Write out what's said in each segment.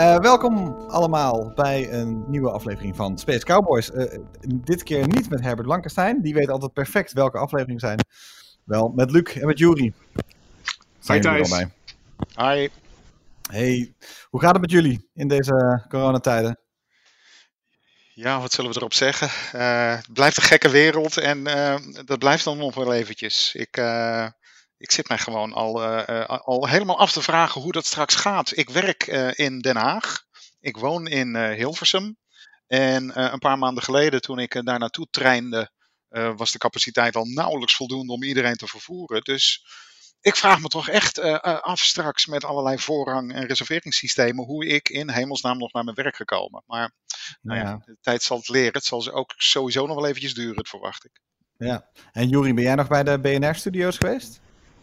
Eh, welkom allemaal bij een nieuwe aflevering van Space Cowboys. Eh, dit keer niet met Herbert Blankenstein. Die weet altijd perfect welke afleveringen zijn. Wel met Luc en met Jury. Zijn jullie Thijs. bij. Hi. Hey, hoe gaat het met jullie in deze coronatijden? Ja, wat zullen we erop zeggen? Eh, het blijft een gekke wereld en eh, dat blijft dan nog wel eventjes. Ik, eh, ik zit mij gewoon al, eh, eh, al helemaal af te vragen hoe dat straks gaat. Ik werk eh, in Den Haag. Ik woon in Hilversum. En een paar maanden geleden, toen ik daar naartoe treinde, was de capaciteit al nauwelijks voldoende om iedereen te vervoeren. Dus ik vraag me toch echt af straks met allerlei voorrang- en reserveringssystemen hoe ik in hemelsnaam nog naar mijn werk gekomen. Maar nou ja, Ja. de tijd zal het leren. Het zal ze ook sowieso nog wel eventjes duren, verwacht ik. Ja. En Jury, ben jij nog bij de BNR-studio's geweest?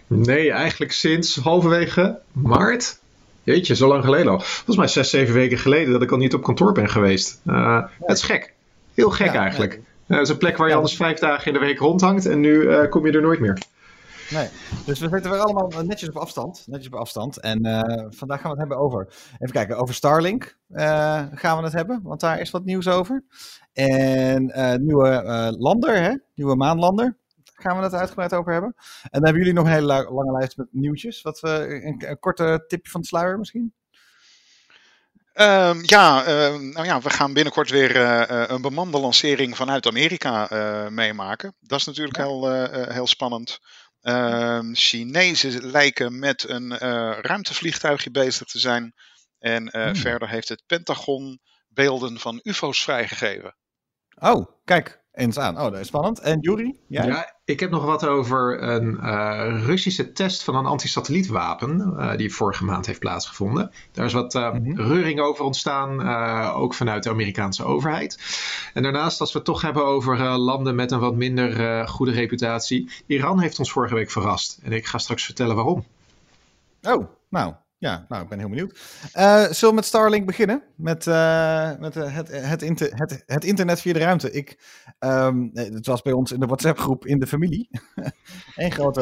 Nee, eigenlijk sinds halverwege maart. Jeetje, zo lang geleden al. Volgens mij zes, zeven weken geleden dat ik al niet op kantoor ben geweest. Eh, Het is gek. Heel gek Ja, eigenlijk. nee. Eh, Het is een plek waar je anders vijf dagen in de week rondhangt en nu eh, kom je er nooit meer. Nee. Dus we zitten weer allemaal netjes op afstand. Netjes op afstand. En vandaag gaan we het hebben over. Even kijken, over Starlink gaan we het hebben. Want daar is wat nieuws over. En nieuwe lander, hè? Nieuwe maanlander. Gaan we het uitgebreid over hebben. En dan hebben jullie nog een hele la- lange lijst met nieuwtjes. Wat we, een, een korte tipje van de sluier misschien? Ehm, ja, ehm, nou ja, we gaan binnenkort weer eh, eh, een bemande lancering vanuit Amerika eh, meemaken. Dat is natuurlijk heel, heel spannend. Ehm Chinezen lijken met een eh, ruimtevliegtuigje bezig te zijn. En eh, Hmm. verder heeft het Pentagon beelden van UFO's vrijgegeven. Oh, kijk. Eens aan. Oh, dat is spannend. En Jury? Jij? Ja, ik heb nog wat over een eh, Russische test van een antisatellietwapen eh, die vorige maand heeft plaatsgevonden. Daar is wat eh, Mhm. reuring over ontstaan, ook vanuit de Amerikaanse overheid. En daarnaast, als we het toch hebben over landen met een wat minder goede reputatie. Iran heeft ons vorige week verrast. En ik ga straks vertellen waarom. Oh, nou. Ja, nou, ik ben heel benieuwd. Eh, zullen we met Starlink beginnen? Met, eh, met eh, het, het, het, internet via de ruimte. Ik, ehm, het was bij ons in de WhatsApp-groep in de familie. een grote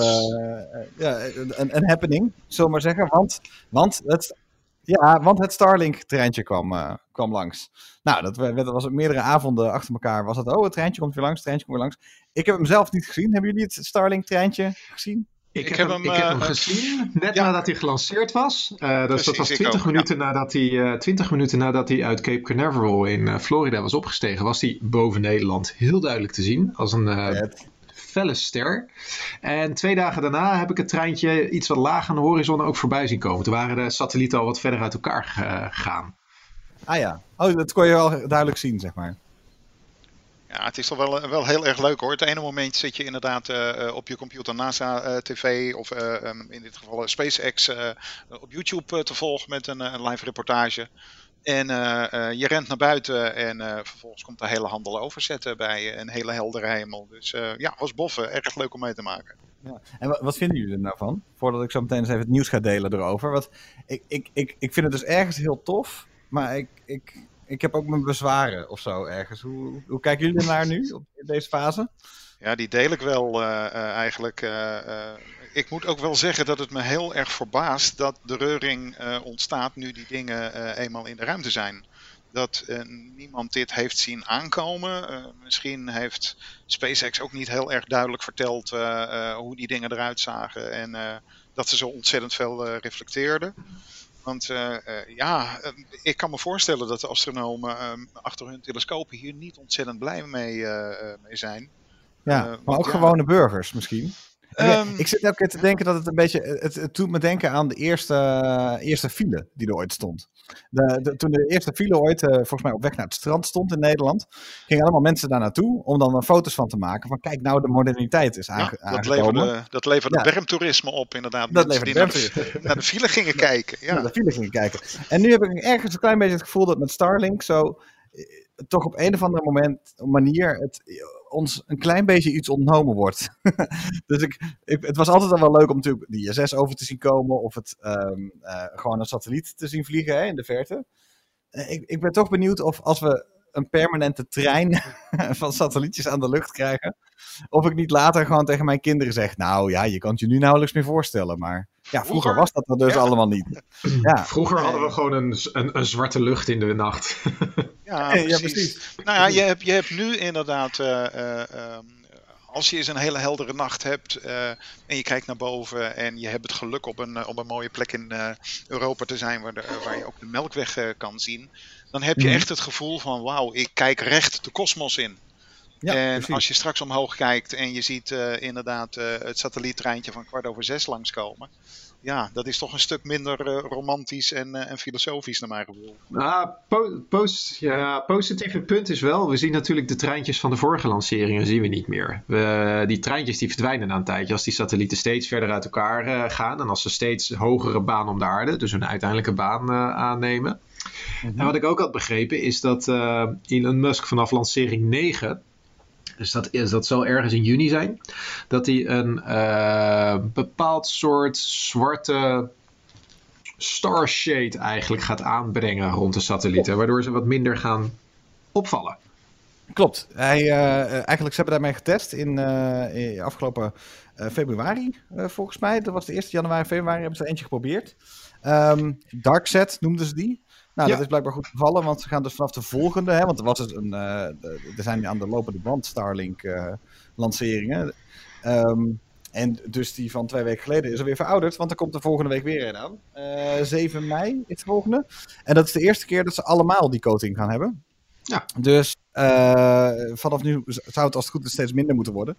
ja, een, een happening, zullen we maar zeggen. Want, want, het, ja, want het Starlink-treintje kwam, kwam langs. Nou, dat, dat was meerdere avonden achter elkaar. Was het, oh, het treintje komt weer langs, het treintje komt weer langs. Ik heb hem zelf niet gezien. Hebben jullie het Starlink-treintje gezien? Ik, Ik heb, hem, ik heb eh, hem gezien, net ja. nadat hij gelanceerd was. Eh, dus Precies, dat was ik 20 ook, ja. minuten, nadat hij, eh, 20 minuten nadat hij uit Cape Canaveral in eh, Florida was opgestegen, was hij boven Nederland heel duidelijk te zien. Als een eh, felle ster. En twee dagen daarna heb ik het treintje iets wat laag aan de horizon ook voorbij zien komen. Toen waren de satellieten al wat verder uit elkaar eh, gegaan. Ah ja, oh, dat kon je wel duidelijk zien, zeg maar. Ja, het is toch wel, wel heel erg leuk hoor. Het ene moment zit je inderdaad eh, eh, op je computer NASA eh, TV of eh, ehm, in dit geval eh, SpaceX eh, op YouTube eh, te volgen met een, eh, live reportage. En eh, eh, je rent naar buiten en eh, vervolgens komt de hele handel overzetten bij eh, een hele heldere hemel. Dus eh, ja, was boffen. Erg leuk om mee te maken. Ja. En wat, wat vinden jullie er nou van? Voordat ik zo meteen eens even het nieuws ga delen erover. Want ik, ik, ik, ik vind het dus ergens heel tof, maar ik, ik, ik heb ook mijn bezwaren of zo ergens. Hoe, hoe kijken jullie ernaar nu, op in deze fase? Ja, die deel ik wel eh, eh, eigenlijk. eh, ik moet ook wel zeggen dat het me heel erg verbaast dat de reuring ontstaat nu die dingen eenmaal in de ruimte zijn. Dat niemand dit heeft zien aankomen. Misschien heeft SpaceX ook niet heel erg duidelijk verteld hoe die dingen eruit zagen en dat ze zo ontzettend veel reflecteerden. Want eh, eh, ja, eh, ik kan me voorstellen dat de astronomen eh, achter hun telescopen hier niet ontzettend blij mee, eh, mee zijn. Ja, maar ook gewone burgers misschien. Ehm, ik zit elke keer te denken dat het een beetje. Het, het doet me denken aan de eerste, eerste file die er ooit stond. De, de- toen de eerste file ooit, eh, volgens mij op weg naar het strand stond in Nederland, gingen allemaal mensen daar naartoe om dan foto's van te maken. Van kijk, nou, de moderniteit is ja, aange, dat aangekomen. leverde, dat leverde Ja. bermtoerisme op, inderdaad. Dat Mensen die naar de, bermtoerisme. naar de file gingen kijken. Ja. naar de file gingen kijken. En nu heb ik ergens een klein beetje het gevoel dat met Starlink zo eh, toch op een of andere moment, manier het eh, ons een klein beetje iets ontnomen wordt. dus ik, ik, het was altijd al wel leuk om natuurlijk de ISS over te zien komen of het ehm, eh, gewoon een satelliet te zien vliegen hè, in de verte. Eh, ik, ik ben toch benieuwd of als we een permanente trein van satellietjes aan de lucht krijgen, of ik niet later gewoon tegen mijn kinderen zeg, nou ja, je kan het je nu nauwelijks meer voorstellen, maar ja, vroeger Vroeger? was dat er dus Ja. allemaal niet. Ja, Vroeger hadden we gewoon een, een, een zwarte lucht in de nacht. Ja, Ja, precies. precies. Nou ja, je hebt, je hebt nu inderdaad, eh, eh, ehm, als je eens een hele heldere nacht hebt eh, en je kijkt naar boven en je hebt het geluk op een, op een mooie plek in eh, Europa te zijn waar, de, waar je ook de melkweg eh, kan zien, dan heb je Mhm. echt het gevoel van wauw, ik kijk recht de kosmos in. Ja en precies. als je straks omhoog kijkt en je ziet eh, inderdaad eh, het satelliettreintje van kwart over zes langskomen. Ja, dat is toch een stuk minder eh, romantisch en, eh, en filosofisch naar mijn gevoel. Ah, po- post, ja, positieve punt is wel, we zien natuurlijk de treintjes van de vorige lanceringen zien we niet meer. We, die treintjes die verdwijnen na een tijdje als die satellieten steeds verder uit elkaar eh, gaan en als ze steeds hogere baan om de aarde, dus hun uiteindelijke baan eh, aannemen. Mhm. En wat ik ook had begrepen is dat eh, Elon Musk vanaf lancering 9, dus dat, is, dat zal ergens in juni zijn, dat hij een eh, bepaald soort zwarte starshade eigenlijk gaat aanbrengen rond de satellieten, waardoor ze wat minder gaan opvallen. Klopt. Hij, eh, eigenlijk, ze hebben daarmee getest in, eh, in afgelopen februari, volgens mij. Dat was de eerste januari, februari, hebben ze er eentje geprobeerd. Ehm Darkset noemden ze die. Nou, Ja. dat is blijkbaar goed gevallen, want ze gaan dus vanaf de volgende, hè, want er, was dus een, eh, er zijn aan de lopende band Starlink eh, lanceringen. Ehm, en dus die van twee weken geleden is alweer verouderd, want er komt de volgende week weer een aan. Eh 7 mei is de volgende. En dat is de eerste keer dat ze allemaal die coating gaan hebben. Ja. Dus eh, vanaf nu zou het als het goed is steeds minder moeten worden.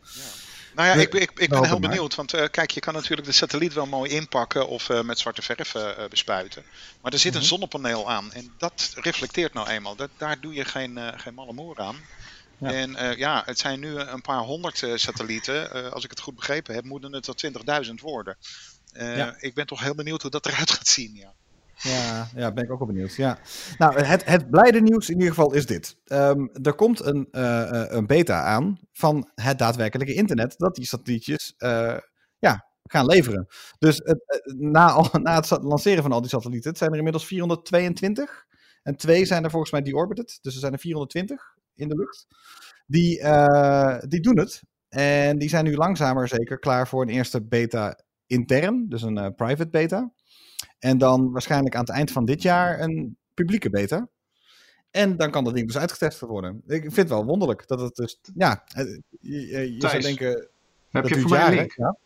Nou ja, ik, ik, ik ben heel benieuwd. Want eh, kijk, je kan natuurlijk de satelliet wel mooi inpakken of eh, met zwarte verf eh, bespuiten. Maar er zit een Mhm. zonnepaneel aan. En dat reflecteert nou eenmaal. Dat, daar doe je geen, geen malle moer aan. Ja. En ja, het zijn nu een paar honderd satellieten. Als ik het goed begrepen heb, moeten het er 20.000 worden. Ja. Ik ben toch heel benieuwd hoe dat eruit gaat zien. Ja. Ja, ja, ben ik ook wel benieuwd. Ja. Nou, het, het blijde nieuws in ieder geval is dit. Ehm, er komt een, eh, eh, een beta aan van het daadwerkelijke internet, dat die satellietjes eh, ja, gaan leveren. Dus na, al, na het lanceren van al die satellieten, het zijn er inmiddels 422. En twee zijn er volgens mij deorbited, dus er zijn er 420 in de lucht. Die, die doen het. En die zijn nu langzamer zeker klaar voor een eerste beta intern, dus een private beta. En dan waarschijnlijk aan het eind van dit jaar een publieke beta. En dan kan dat ding dus uitgetest worden. Ik vind het wel wonderlijk dat het dus. Ja, eh, je, je, je zou Thijs, denken. Heb je voor mij een link? Ja.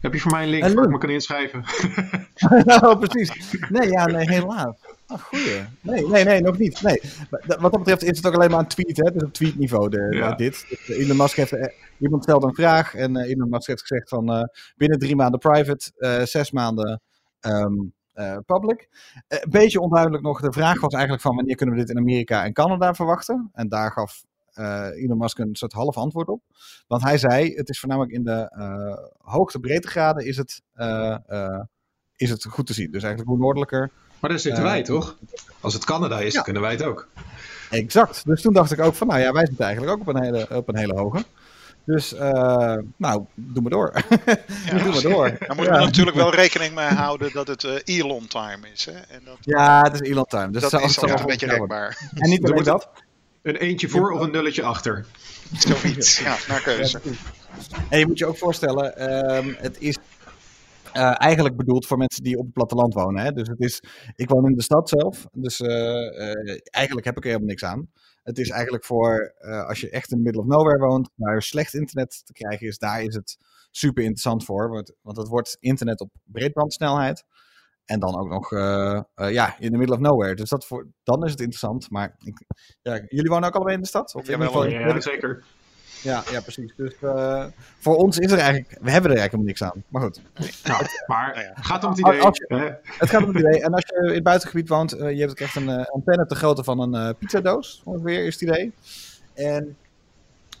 Heb je voor mij een link waar ik me kan inschrijven? nou, precies. Nee, ja, nee, helaas. Ah, goeie. Nee, nee, nee, nog niet. Nee. Wat dat betreft is het ook alleen maar een tweet, hè? Dus op tweetniveau de, Ja. dit. Dus, eh, Elon Musk heeft, eh, iemand stelde een vraag en eh, Elon Musk heeft gezegd van binnen drie maanden private, zes maanden ehm, eh, public. Eh, Een beetje onduidelijk nog, de vraag was eigenlijk van wanneer kunnen we dit in Amerika en Canada verwachten? En daar gaf eh, Elon Musk een soort half antwoord op. Want hij zei, het is voornamelijk in de eh hoogte breedtegraden is het, is het goed te zien. Dus eigenlijk hoe noordelijker, Maar daar zitten wij toch? Als het Canada is, ja. kunnen wij het ook. Exact. Dus toen dacht ik ook van, nou ja, wij zitten eigenlijk ook op een hele, op een hele hoge. Dus, eh, nou, doe maar door. doe maar door. Dan moeten we Ja. natuurlijk wel rekening mee houden dat het eh, Elon time is. Hè? En dat, Ja, het is Elon time. Dus dat is wel een beetje rekbaar. En niet alleen dat. Een eentje voor of een nulletje achter. Zoiets, ja, naar keuze. En je moet je ook voorstellen, ehm, het is eh, eigenlijk bedoeld voor mensen die op het platteland wonen. Hè? Dus het is, ik woon in de stad zelf, dus eh, eh, eigenlijk heb ik er helemaal niks aan. Het is eigenlijk voor eh, als je echt in middle of nowhere woont, waar slecht internet te krijgen is, daar is het super interessant voor. Want, want het wordt internet op breedbandsnelheid. En dan ook nog eh, eh, ja, in the middle of nowhere. Dus dat voor, dan is het interessant. Maar ik, ja, jullie wonen ook allebei in de stad? Of in- Ja, zeker. Ja, ja, precies. Dus eh, voor ons is er eigenlijk, we hebben er eigenlijk helemaal niks aan. Maar goed. Nou, maar Nou ja. het gaat om het idee. als je- hè? Het gaat om het idee. En als je in het buitengebied woont, eh, je hebt ook echt een eh, antenne te grootte van een eh pizzadoos, ongeveer is het idee. En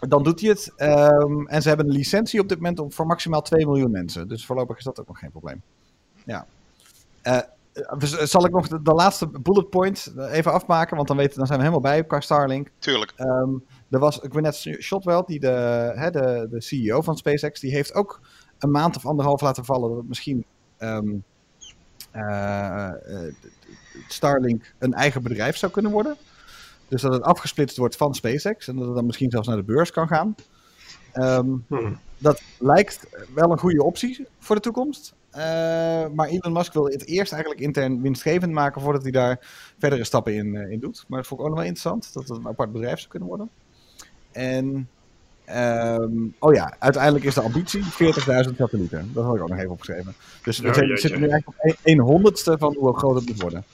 dan doet hij het. Ehm, en ze hebben een licentie op dit moment om, voor maximaal 2 miljoen mensen. Dus voorlopig is dat ook nog geen probleem. Ja. Zal ik nog de, de laatste bullet point even afmaken, want dan, weten, dan zijn we helemaal bij qua Starlink. Tuurlijk. Ehm, er was, net, Shotwell, die de, hè, de, de CEO van SpaceX, die heeft ook een maand of anderhalf laten vallen dat het misschien ehm, eh, eh, Starlink een eigen bedrijf zou kunnen worden. Dus dat het afgesplitst wordt van SpaceX en dat het dan misschien zelfs naar de beurs kan gaan. Ehm, Hm. dat lijkt wel een goede optie voor de toekomst. Eh, maar Elon Musk wil het eerst eigenlijk intern winstgevend maken voordat hij daar verdere stappen in, in doet. Maar dat vond ik ook nog wel interessant, dat het een apart bedrijf zou kunnen worden. En, ehm, oh ja, uiteindelijk is de ambitie 40.000 satellieten. Dat had ik ook nog even opgeschreven. Dus we zitten nu eigenlijk op 1 honderdste van hoe groot het moet worden.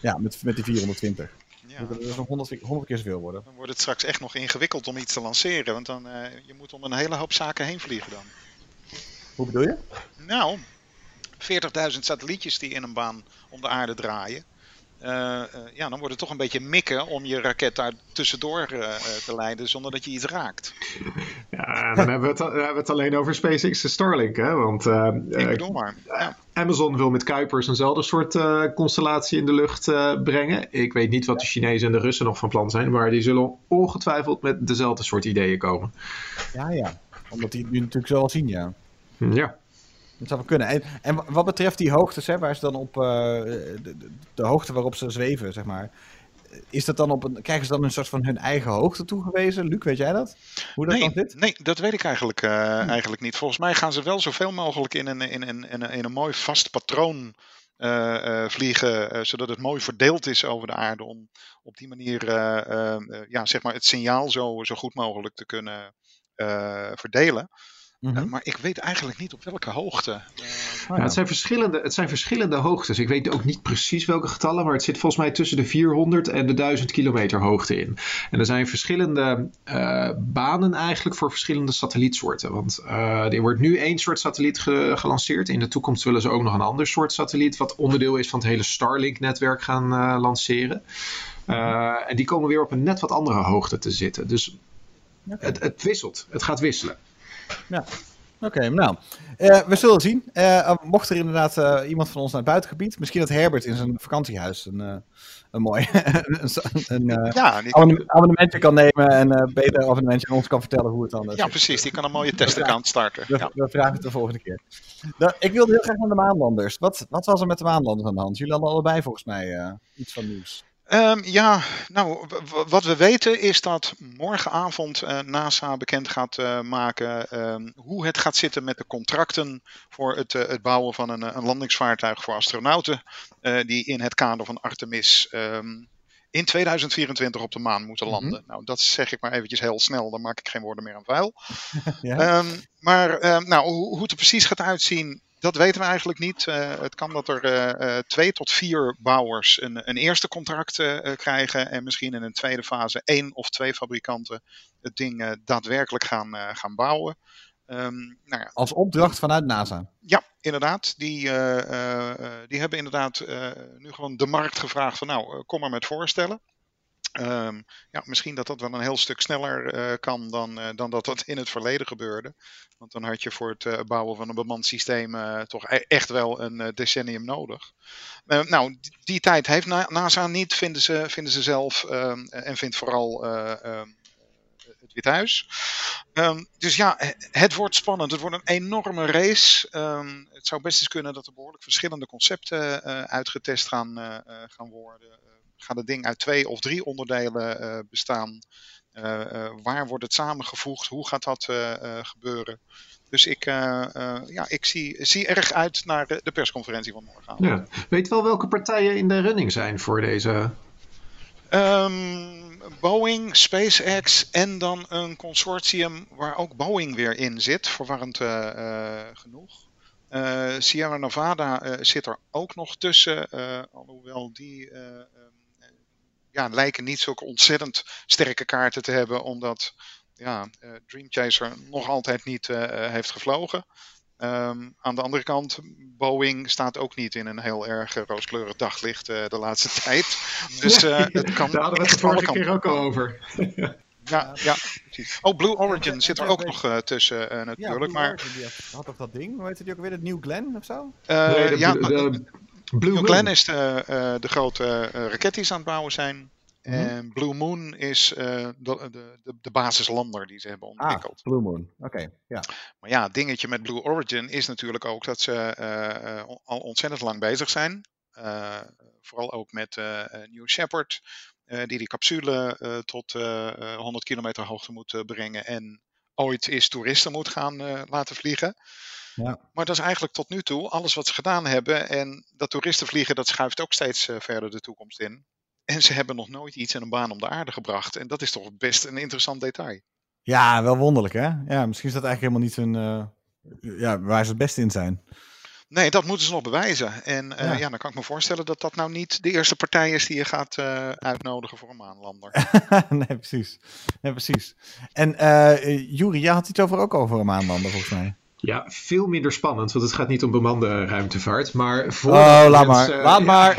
Ja, met, met die 420. Ja. Dat is nog 100, keer- 100 keer zoveel worden. Dan wordt het straks echt nog ingewikkeld om iets te lanceren. Want dan, eh, je moet om een hele hoop zaken heen vliegen dan. Hoe bedoel je? Nou, 40.000 satellietjes die in een baan om de aarde draaien. Eh, eh, ja, dan wordt het toch een beetje mikken om je raket daar tussendoor eh, eh, te leiden zonder dat je iets raakt. Ja, dan hebben we, het, dan hebben we het alleen over SpaceX en Starlink. Hè? Want eh, Ik eh, bedoel maar. Ja. Amazon wil met Kuipers eenzelfde soort eh, constellatie in de lucht eh, brengen. Ik weet niet wat de Chinezen en de Russen nog van plan zijn, maar die zullen ongetwijfeld met dezelfde soort ideeën komen. Ja, ja. Omdat die het nu natuurlijk zo al zien, ja. Ja. Dat zou wel kunnen. En, en wa- wat betreft die hoogtes, hè, waar ze dan op, eh, de, hoogte waarop ze zweven, zeg maar. Is dat dan op een, krijgen ze dan een soort van hun eigen hoogte toegewezen? Luc, weet jij dat? Hoe dat Nee, dan zit? nee, dat weet ik eigenlijk, eh, eigenlijk niet. Volgens mij gaan ze wel zoveel mogelijk in een, in in in een mooi vast patroon eh, vliegen, zodat het mooi verdeeld is over de aarde. Om op die manier ja, zeg maar het signaal zo, zo goed mogelijk te kunnen eh, Mhm. Maar ik weet eigenlijk niet op welke hoogte. Ja, ja. het, zijn verschillende, het zijn verschillende hoogtes. Ik weet ook niet precies welke getallen, maar het zit volgens mij tussen de 400 en de 1000 kilometer hoogte in. En er zijn verschillende eh, banen eigenlijk voor verschillende satellietsoorten. Want eh, er wordt nu één soort satelliet ge- gelanceerd. In de toekomst willen ze ook nog een ander soort satelliet, wat onderdeel is van het hele Starlink-netwerk, gaan eh, lanceren. Eh, en die komen weer op een net wat andere hoogte te zitten. Dus het, het wisselt. Het gaat wisselen. Oké, nou, eh, we zullen zien. Eh, mocht er inderdaad eh, iemand van ons naar het buitengebied, misschien dat Herbert in zijn vakantiehuis een, een mooi een, ja, die, abonnementje kan nemen en beter abonnementje aan ons kan vertellen hoe het dan eh, ja, precies. Die kan een mooie testaccount starten. We, Ja. we vragen het de volgende keer. Nou, ik wilde heel graag naar de maanlanders. Wat, wat was er met de maanlanders aan de hand? Jullie hadden allebei volgens mij iets van nieuws. Ehm, ja, nou, wat we weten is dat morgenavond eh, NASA bekend gaat eh, maken ehm, hoe het gaat zitten met de contracten voor het, eh, het bouwen van een, een landingsvaartuig voor astronauten, die in het kader van Artemis ehm, in 2024 op de maan moeten Mhm. landen. Nou, dat zeg ik maar eventjes heel snel, dan maak ik geen woorden meer aan vuil. Ja? Maar nou, hoe, hoe het er precies gaat uitzien, dat weten we eigenlijk niet. Eh, het kan dat er eh, eh, twee tot vier bouwers een, een eerste contract krijgen. En misschien in een tweede fase één of twee fabrikanten het ding daadwerkelijk gaan, gaan bouwen. Ehm, nou ja, Als opdracht vanuit NASA. ja, inderdaad. Die, die hebben inderdaad nu gewoon de markt gevraagd van nou, kom maar met voorstellen. Ehm, ja, misschien dat dat wel een heel stuk sneller eh, kan dan, eh, dan dat dat in het verleden gebeurde. Want dan had je voor het eh, bouwen van een bemand systeem toch e- echt wel een decennium nodig. Eh, nou, die, tijd heeft Na- NASA niet, vinden ze, vinden ze zelf. ehm, en vindt vooral ehm, het Witte Huis. Ehm, dus ja, he- het wordt spannend. Het wordt een enorme race. Ehm, het zou best eens kunnen dat er behoorlijk verschillende concepten uitgetest gaan, gaan worden. Gaat het ding uit twee of drie onderdelen eh, bestaan? Eh, eh, waar wordt het samengevoegd? Hoe gaat dat gebeuren? Dus ik, ja, ik zie, zie erg uit naar de, persconferentie van morgen. Ja. Weet wel welke partijen in de running zijn voor deze Ehm, Boeing, SpaceX en dan een consortium waar ook Boeing weer in zit, verwarrend genoeg. Sierra Nevada zit er ook nog tussen, alhoewel die ja, lijken niet zulke ontzettend sterke kaarten te hebben, omdat ja, eh, Dream Chaser nog altijd niet eh, heeft gevlogen. Ehm, aan de andere kant, Boeing staat ook niet in een heel erg eh, rooskleurig daglicht eh, de laatste tijd. Dus eh, het kan Daar hadden we het vorige keer ook al over. Ja, ja, precies. Oh, Blue Origin zit er ook nog eh, tussen eh, Ja, natuurlijk. Blue maar Origin, die had- toch dat ding? Hoe heette die ook weer? Het New Glenn of zo? eh, Nee, de, ja, de, maar- de Blue New Glenn Moon. is de, eh, de grote eh, raket die ze aan het bouwen zijn. Mhm. En Blue Moon is eh, de, de, de, de basislander die ze hebben Ah, ontwikkeld. Blue Moon. Oké, ja. Maar ja, het dingetje met Blue Origin is natuurlijk ook dat ze al ontzettend lang bezig zijn. Vooral ook met New Shepard, die die capsule tot eh, eh, 100 kilometer hoogte moet brengen. En ooit eens toeristen moet gaan eh, laten vliegen. Ja. Maar dat is eigenlijk tot nu toe alles wat ze gedaan hebben. En dat toeristenvliegen, dat schuift ook steeds eh, verder de toekomst in. En ze hebben nog nooit iets in een baan om de aarde gebracht. En dat is toch best een interessant detail. Ja, wel wonderlijk hè? Ja, misschien is dat eigenlijk helemaal niet hun... eh, ja, waar ze het beste in zijn. Nee, dat moeten ze nog bewijzen. En eh, Ja. ja. dan kan ik me voorstellen dat dat nou niet de eerste partij is die je gaat eh, uitnodigen voor een maanlander. nee, precies. Nee, precies. En eh Juri, jij had iets over ook over een maanlander volgens mij. Ja, veel minder spannend, want het gaat niet om bemande ruimtevaart. Maar Oh, voordat laat mensen- maar. Laat maar.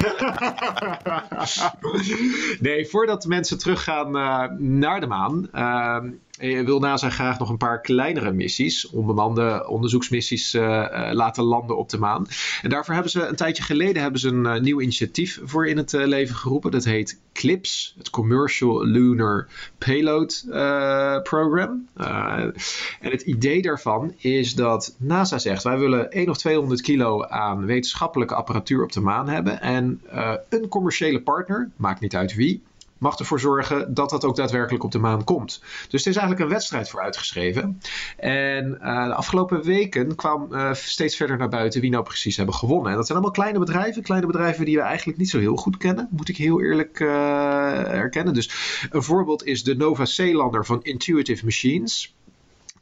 nee, voordat mensen teruggaan eh, naar de maan, eh, wil NASA graag nog een paar kleinere missies, onbemande onderzoeksmissies, eh, eh, laten landen op de maan. En daarvoor hebben ze een tijdje geleden hebben ze een eh, nieuw initiatief voor in het eh, leven geroepen. Dat heet CLIPS, het Commercial Lunar Payload eh, Program. Eh, en het idee daarvan is dat NASA zegt: wij willen 1 of 200 kilo aan wetenschappelijke apparatuur op de maan hebben. En eh, een commerciële partner, maakt niet uit wie, mag ervoor zorgen dat dat ook daadwerkelijk op de maan komt. Dus er is eigenlijk een wedstrijd voor uitgeschreven. En eh, de afgelopen weken kwam eh, steeds verder naar buiten wie nou precies hebben gewonnen. En dat zijn allemaal kleine bedrijven, kleine bedrijven die we eigenlijk niet zo heel goed kennen, moet ik heel eerlijk eh, erkennen. Dus een voorbeeld is de Nova Zeelander van Intuitive Machines.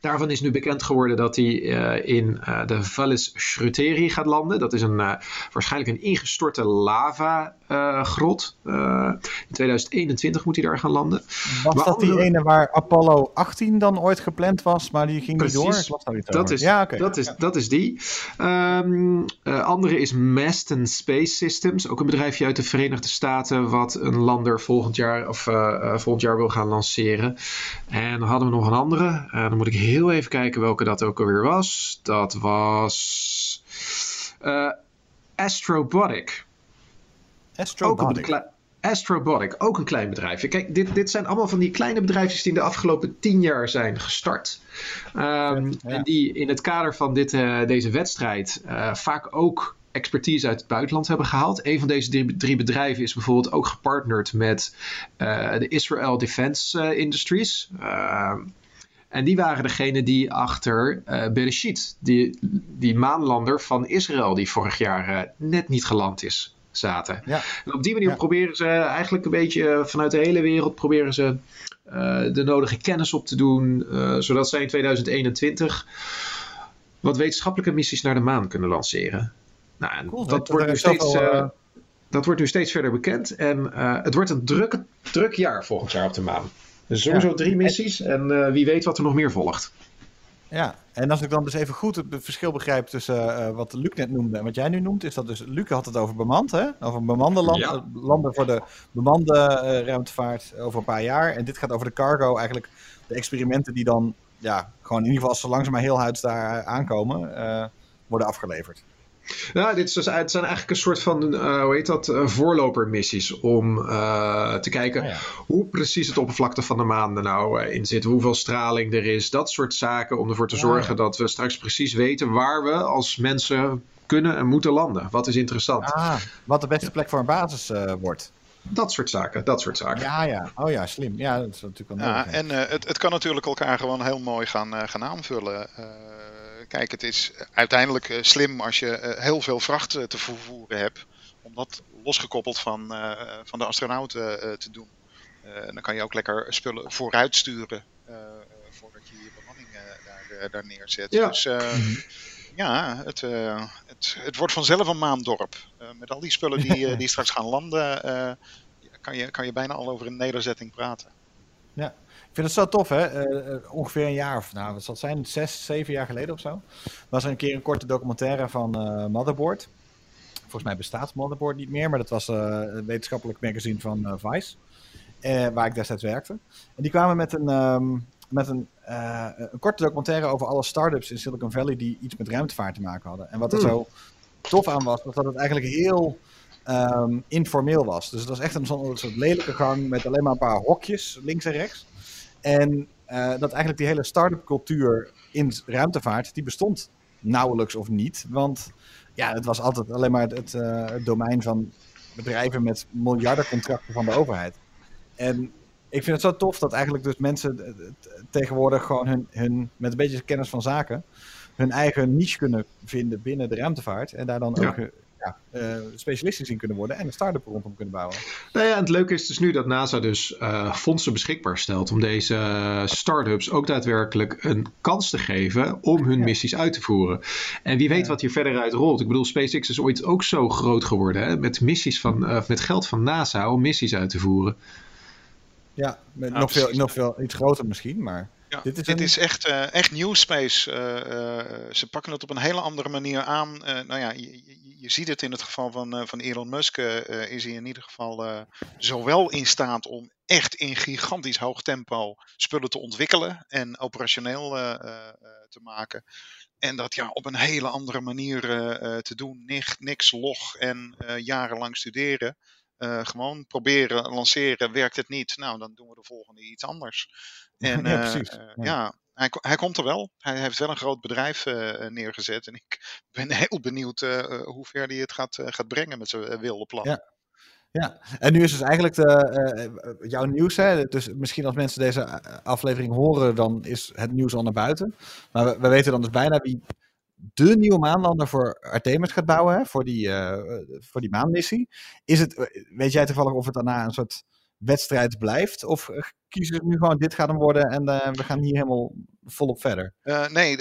Daarvan is nu bekend geworden dat hij eh, in eh, de Valles Schruteri gaat landen. Dat is een, eh, waarschijnlijk een ingestorte lava-grot. in 2021 moet hij daar gaan landen. Was Maar dat die ene waar Apollo 18 dan ooit gepland was, maar die ging Precies. niet door? Ik daar Dat is, ja, dat, is, dat is die. Eh, andere is Masten Space Systems. Ook een bedrijfje uit de Verenigde Staten. wat een lander volgend jaar, of, volgend jaar wil gaan lanceren. En dan hadden we nog een andere. Dan moet ik heel even kijken welke dat ook alweer was. Dat was. eh, Astrobotic. Ook een bekle- Astrobotic, ook een klein bedrijfje. Kijk, dit, dit zijn allemaal van die kleine bedrijfjes die in de afgelopen tien jaar zijn gestart. Ehm, ja. En die in het kader van dit, eh, deze wedstrijd eh, vaak ook expertise uit het buitenland hebben gehaald. Een van deze drie, drie bedrijven is bijvoorbeeld ook gepartnerd met de Israel Defense Industries. En die waren degene die achter eh Bereshit, die, die maanlander van Israël, die vorig jaar eh, net niet geland is, zaten. Ja. En op die manier Ja. proberen ze eigenlijk een beetje eh, vanuit de hele wereld proberen ze de nodige kennis op te doen, zodat zij in 2021 wat wetenschappelijke missies naar de maan kunnen lanceren. Nou, Cool, dat, wordt nu steeds, dat wordt nu steeds verder bekend. En het wordt een druk, druk jaar volgend jaar op de maan. Dus sowieso Ja. drie missies en eh, wie weet wat er nog meer volgt. Ja, en als ik dan dus even goed het verschil begrijp tussen eh, wat Luc net noemde en wat jij nu noemt, is dat dus, Luc had het over bemand, hè? Over bemande land, Ja. eh, landen voor de bemande eh, ruimtevaart over een paar jaar. En dit gaat over de cargo, eigenlijk de experimenten die dan, ja, gewoon in ieder geval als ze langzaam maar heel huids daar aankomen, eh, worden afgeleverd. Ja, dit is dus, het zijn eigenlijk een soort van, eh, hoe heet dat, eh, voorlopermissies om eh, te kijken ja. hoe precies het oppervlakte van de maan er nou in zit, hoeveel straling er is, dat soort zaken, om ervoor te zorgen ja. dat we straks precies weten waar we als mensen kunnen en moeten landen. Wat is interessant? Ah, wat de beste plek voor een basis eh, wordt. Dat soort zaken, dat soort zaken. Ja, ja. Oh ja, slim. Ja, dat is natuurlijk wel Ja, nodig. en eh, het, het kan natuurlijk elkaar gewoon heel mooi gaan, eh, gaan aanvullen. Eh, kijk, het is uiteindelijk eh, slim als je eh, heel veel vracht eh, te vervoeren hebt. Om dat losgekoppeld van, eh, van de astronauten eh, te doen. Eh, dan kan je ook lekker spullen vooruit sturen. eh, eh, voordat je je bemanning eh, daar, eh, daar neerzet. Ja. Dus eh, ja, het, eh, het, het wordt vanzelf een maandorp. Eh, met al die spullen die, eh, die straks gaan landen, eh, kan, je, kan je bijna al over een nederzetting praten. Ja, ik vind het zo tof, hè? Eh, eh, ongeveer een jaar of, nou, wat zal zijn, zes, zeven jaar geleden of zo. Was er een keer een korte documentaire van eh, Motherboard. Volgens mij bestaat Motherboard niet meer, maar dat was een wetenschappelijk magazine van Vice. waar ik destijds werkte. En die kwamen met een, ehm, met een, een korte documentaire over alle start-ups in Silicon Valley die iets met ruimtevaart te maken hadden. En wat er Hmm. zo tof aan was, was dat het eigenlijk heel ehm, informeel was. Dus het was echt een soort lelijke gang met alleen maar een paar hokjes links en rechts. En eh, dat eigenlijk die hele start-up cultuur in ruimtevaart, die bestond nauwelijks of niet. Want ja, het was altijd alleen maar het, eh, het domein van bedrijven met miljarden contracten van de overheid. En ik vind het zo tof dat eigenlijk dus mensen tegenwoordig gewoon hun, hun, met een beetje kennis van zaken, hun eigen niche kunnen vinden binnen de ruimtevaart. En daar dan Ja. ook ja, eh, specialistisch in kunnen worden en een start-up rondom kunnen bouwen. Nou ja, en het leuke is dus nu dat NASA dus eh, fondsen beschikbaar stelt om deze eh, start-ups ook daadwerkelijk een kans te geven om hun Ja. missies uit te voeren. En wie weet Ja. wat hier verder uit rolt. Ik bedoel, SpaceX is ooit ook zo groot geworden hè, met missies van, eh, met geld van NASA om missies uit te voeren. Ja, met nog, veel, nog veel iets groter misschien, maar Ja, Dit dit is echt, eh, echt new space. eh, eh, ze pakken het op een hele andere manier aan. Nou ja, je, je, je ziet het in het geval van, van Elon Musk. is hij in ieder geval zowel in staat om echt in gigantisch hoog tempo spullen te ontwikkelen en operationeel te maken. En dat ja, op een hele andere manier te doen. Niks, niks log en jarenlang studeren. Eh, gewoon proberen, lanceren. Werkt het niet? Nou, dan doen we de volgende iets anders. En, Ja, eh, precies. eh, Ja. ja, hij, hij komt er wel. Hij heeft wel een groot bedrijf neergezet. En ik ben heel benieuwd hoe ver hij het gaat, gaat brengen met zijn wilde plan. Ja. Ja, en nu is dus eigenlijk de, jouw nieuws. Hè? Dus misschien als mensen deze aflevering horen, dan is het nieuws al naar buiten. Maar we, we weten dan dus bijna wie de nieuwe maanlander voor Artemis gaat bouwen, hè? Voor, die, eh, voor die maanmissie. Is het, eh, weet jij toevallig of het daarna een soort wedstrijd blijft? Of eh, kiezen ze nu gewoon, dit gaat hem worden en we gaan hier helemaal volop verder? Nee,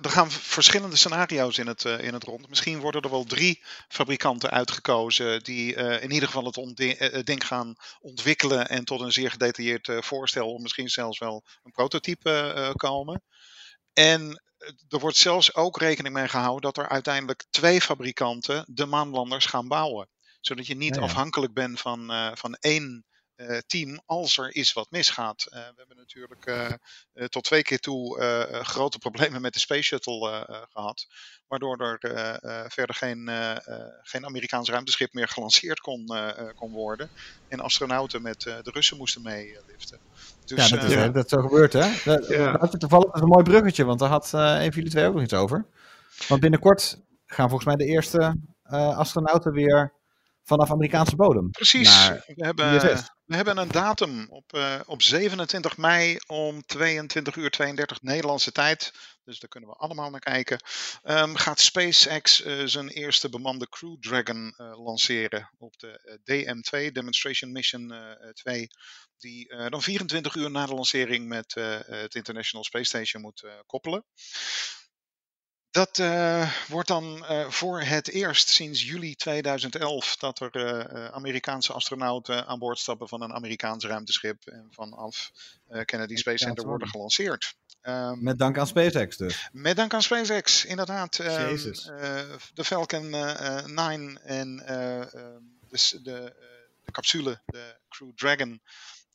er gaan verschillende scenario's in het, in het rond. Misschien worden er wel drie fabrikanten uitgekozen die in ieder geval het ding gaan ontwikkelen en tot een zeer gedetailleerd voorstel, of misschien zelfs wel een prototype komen. En er wordt zelfs ook rekening mee gehouden dat er uiteindelijk twee fabrikanten de maanlanders gaan bouwen. Zodat je niet Ja, ja. afhankelijk bent van, eh, van één eh, team als er is wat misgaat. Eh, we hebben natuurlijk eh, eh, tot twee keer toe eh, eh, grote problemen met de Space Shuttle eh, eh, gehad. Waardoor er eh, eh, verder geen, eh, eh, geen Amerikaans ruimteschip meer gelanceerd kon, eh, eh, kon worden. En astronauten met eh, de Russen moesten meeliften. Dus, ja, dat is, eh, hè, dat is zo gebeurd, hè? Dat, Ja. dat is toevallig een mooi bruggetje, want daar had eh, een van jullie twee ook nog iets over. Want binnenkort gaan volgens mij de eerste eh, astronauten weer vanaf Amerikaanse bodem. Precies. we, hebben, ISS. we hebben een datum op, eh, op 27 mei om 22 uur 32 Nederlandse tijd. Dus daar kunnen we allemaal naar kijken. Ehm, gaat SpaceX eh, zijn eerste bemande Crew Dragon eh, lanceren op de eh, DM2, Demonstration Mission eh, 2. Die dan 24 uur na de lancering met het International Space Station moet koppelen. Dat eh, wordt dan eh, voor het eerst sinds juli 2011 dat er eh, Amerikaanse astronauten aan boord stappen van een Amerikaans ruimteschip en vanaf Kennedy Space Center worden gelanceerd. Ehm, Met dank aan SpaceX dus. met dank aan SpaceX, inderdaad. Jezus. eh, de Falcon eh, eh, 9 en eh, ehm, de, de capsule, de Crew Dragon,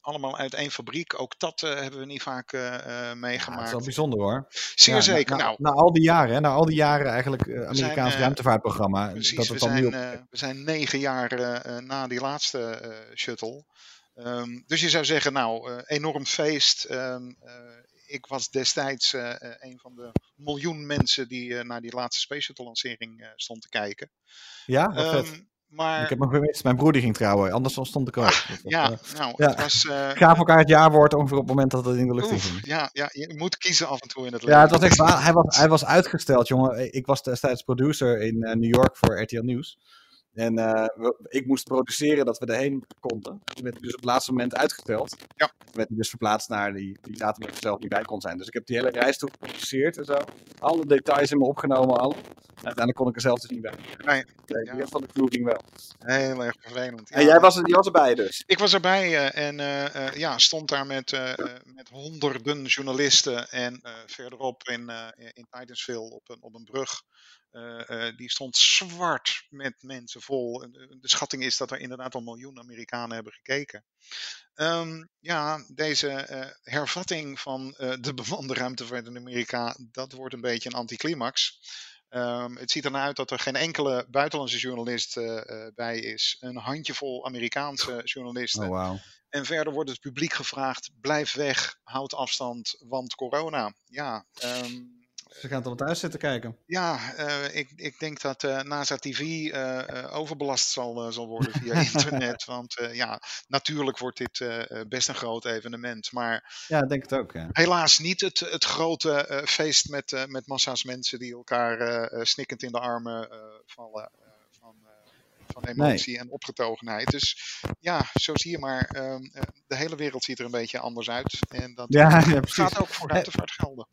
allemaal uit één fabriek. Ook dat eh, hebben we niet vaak eh, eh, Ja, dat meegemaakt. is wel bijzonder hoor. Zeer Ja, zeker. Na, nou, na, na al die jaren, hè, na al die jaren eigenlijk Amerikaans ruimtevaartprogramma. Precies, dat we nu zijn, op... we zijn negen jaar na die laatste shuttle. Ehm, dus je zou zeggen, nou, enorm feest. Ehm, eh, ik was destijds een van de miljoen mensen die naar die laatste Space Shuttle lancering stond te kijken. ja, wat vet. Maar Ik heb hem gemist. Mijn broer die ging trouwen, anders stond ik ook. Was, ja, eh, nou, ja. het was... gaven elkaar het jaarwoord ongeveer op het moment dat het in de lucht oef, ging. ja, ja, je moet kiezen af en toe in het leven. Ja, het was echt. Hij was, hij was uitgesteld, jongen. Ik was destijds producer in eh, New York voor RTL Nieuws. En eh, we- ik moest produceren dat we erheen konden. Toen werd hij dus op het laatste moment uitgesteld. Ja. Toen werd hij dus verplaatst naar die, die datum waar ik zelf niet bij kon zijn. Dus ik heb die hele reis toen geproduceerd en zo. Alle details in me opgenomen, al. En uiteindelijk kon ik er zelf dus niet bij. Nee, Nee, Ja. Van de crew ging wel. heel erg vervelend. En jij was, er- die was erbij dus. Ik was erbij eh, en eh, ja, stond daar met, met honderden journalisten. En verderop in, in op een, op een brug. Eh, eh, die stond zwart met mensen vol. Eh, De schatting is dat er inderdaad al miljoen Amerikanen hebben gekeken. Ehm, ja, deze hervatting van de bemande ruimtevaart in Amerika, dat wordt een beetje een anticlimax. Ehm, het ziet ernaar uit dat er geen enkele buitenlandse journalist bij is. Een handjevol Amerikaanse journalisten. Oh, wauw. En verder wordt het publiek gevraagd: blijf weg, houd afstand, want corona. Ja, ehm, Ze gaan toch thuis zitten kijken. ja eh, ik, ik denk dat eh, NASA TV eh, overbelast zal, zal worden via internet. Want ja, natuurlijk wordt dit best een groot evenement. Maar Ja, ik denk het ook, ja. helaas niet het, het grote feest met, met massa's mensen die elkaar snikkend in de armen vallen. van, van emotie en opgetogenheid. Dus ja, zo zie je maar. ehm, eh, de hele wereld ziet er een beetje anders uit. En dat Ja, gaat ook voor ruimtevaart gelden.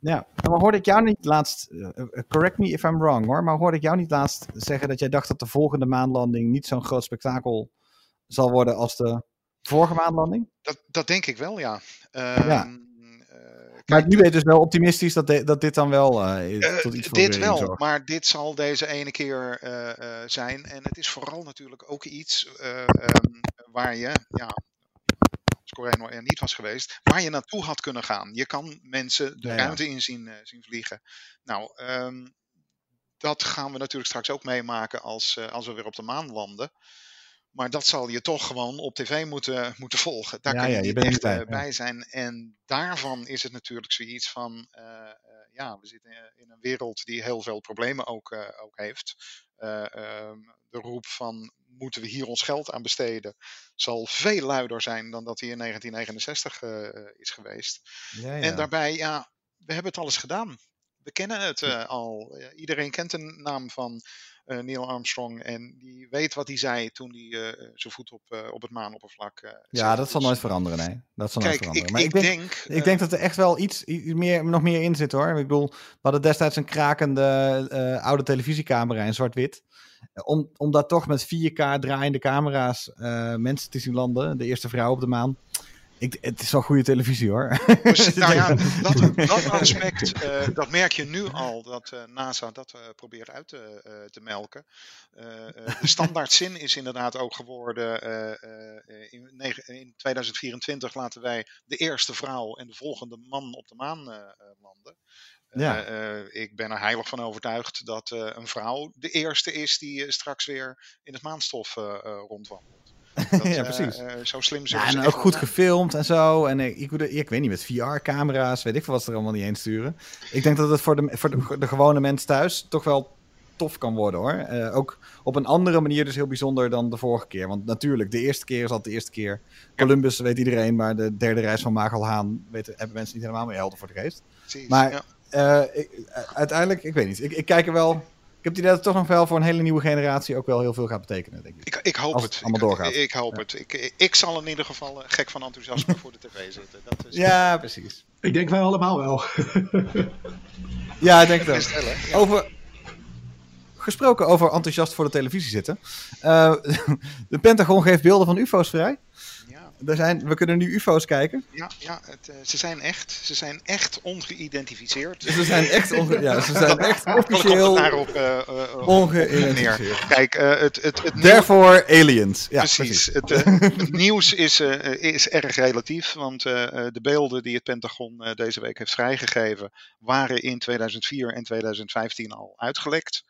Ja, maar hoorde ik jou niet laatst, eh, eh, correct me if I'm wrong hoor, maar hoorde ik jou niet laatst zeggen dat jij dacht dat de volgende maanlanding niet zo'n groot spektakel zal worden als de vorige maanlanding? Dat, dat denk ik wel, ja. Ja. Ehm, eh, Maar kijk, nu ben je dus wel optimistisch dat, de- dat dit dan wel eh, tot iets voor dit wel, zorgt. maar dit zal deze ene keer zijn. En het is vooral natuurlijk ook iets eh, ehm, waar je, ja, als Coreno er niet was geweest, waar je naartoe had kunnen gaan. Je kan mensen de Ja, ruimte in zien, eh, zien vliegen. Nou, ehm, dat gaan we natuurlijk straks ook meemaken als, eh, als we weer op de maan landen. Maar dat zal je toch gewoon op tv moeten, moeten volgen. Daar Ja, kun je ja, je niet echt eh, bij, ja. zijn. En daarvan is het natuurlijk zoiets van... ja, we zitten in een wereld die heel veel problemen ook, ook heeft. Eh, ehm, de roep van moeten we hier ons geld aan besteden... zal veel luider zijn dan dat die in 1969 eh, eh, is geweest. Ja, ja. En daarbij, ja, we hebben het alles gedaan. We kennen het eh, al. Iedereen kent de naam van Neil Armstrong. En die weet wat hij zei toen hij eh, zijn voet op, eh, op het maanoppervlak eh ja, dat zal Dus, nooit veranderen, nee. Dat zal nooit veranderen. ik, maar ik, ik denk, denk... ik eh, denk dat er echt wel iets, iets meer, nog meer in zit hoor. Ik bedoel, we hadden destijds een krakende eh, oude televisiecamera in zwart-wit. Eh, Om, om daar toch met 4K draaiende camera's eh, mensen te zien landen. De eerste vrouw op de maan. Ik, het is wel goede televisie hoor. Dus, nou ja, dat, dat aspect, eh, dat merk je nu al, dat eh, NASA dat eh, probeert uit te, te melken. De standaard zin is inderdaad ook geworden, in, in 2024 laten wij de eerste vrouw en de volgende man op de maan landen. Ja. ik ben er heilig van overtuigd dat een vrouw de eerste is die straks weer in het maanstof rondwandelt. Dat, ja, eh, precies. eh, zo slim zullen Ja, en ook goed zijn. gefilmd en zo. En ik, ik, weet niet, met VR-camera's, weet ik veel wat ze er allemaal niet heen sturen. Ik denk dat het voor de, voor de, de gewone mens thuis toch wel tof kan worden hoor. Eh, ook op een andere manier dus heel bijzonder dan de vorige keer. Want natuurlijk, de eerste keer is altijd de eerste keer. Columbus weet iedereen, maar de derde reis van Magelhaan weten, hebben mensen niet helemaal meer helder voor de geest. Precies, Maar- ja. Ik- uiteindelijk, ik weet niet. Ik, ik kijk er wel... Ik heb het idee dat het toch nog wel voor een hele nieuwe generatie ook wel heel veel gaat betekenen, denk ik. Ik, ik hoop Als het het. allemaal ik, doorgaat. Ik, ik hoop Ja. het. Ik, ik, zal in ieder geval eh, gek van enthousiasme voor de tv zitten. Dat is Ja, precies. Ik denk wij allemaal wel. Ja, ik denk het ook. best wel? Ja. Over. Gesproken over enthousiast voor de televisie zitten. Eh, de Pentagon geeft beelden van UFO's vrij. Er zijn, we kunnen nu UFO's kijken. ja, ja het, eh, ze zijn echt. Ze zijn echt ongeïdentificeerd. Dus ze zijn echt, onge- ja, ze zijn echt officieel daarop eh, eh, eh, neer. ongeïdentificeerd. Kijk, eh, het, het, het, nieuws- Therefore aliens. Ja, precies. precies. Het, eh, het nieuws is, eh, is erg relatief, want eh, eh, de beelden die het Pentagon eh, deze week heeft vrijgegeven, waren in 2004 en 2015 al uitgelekt.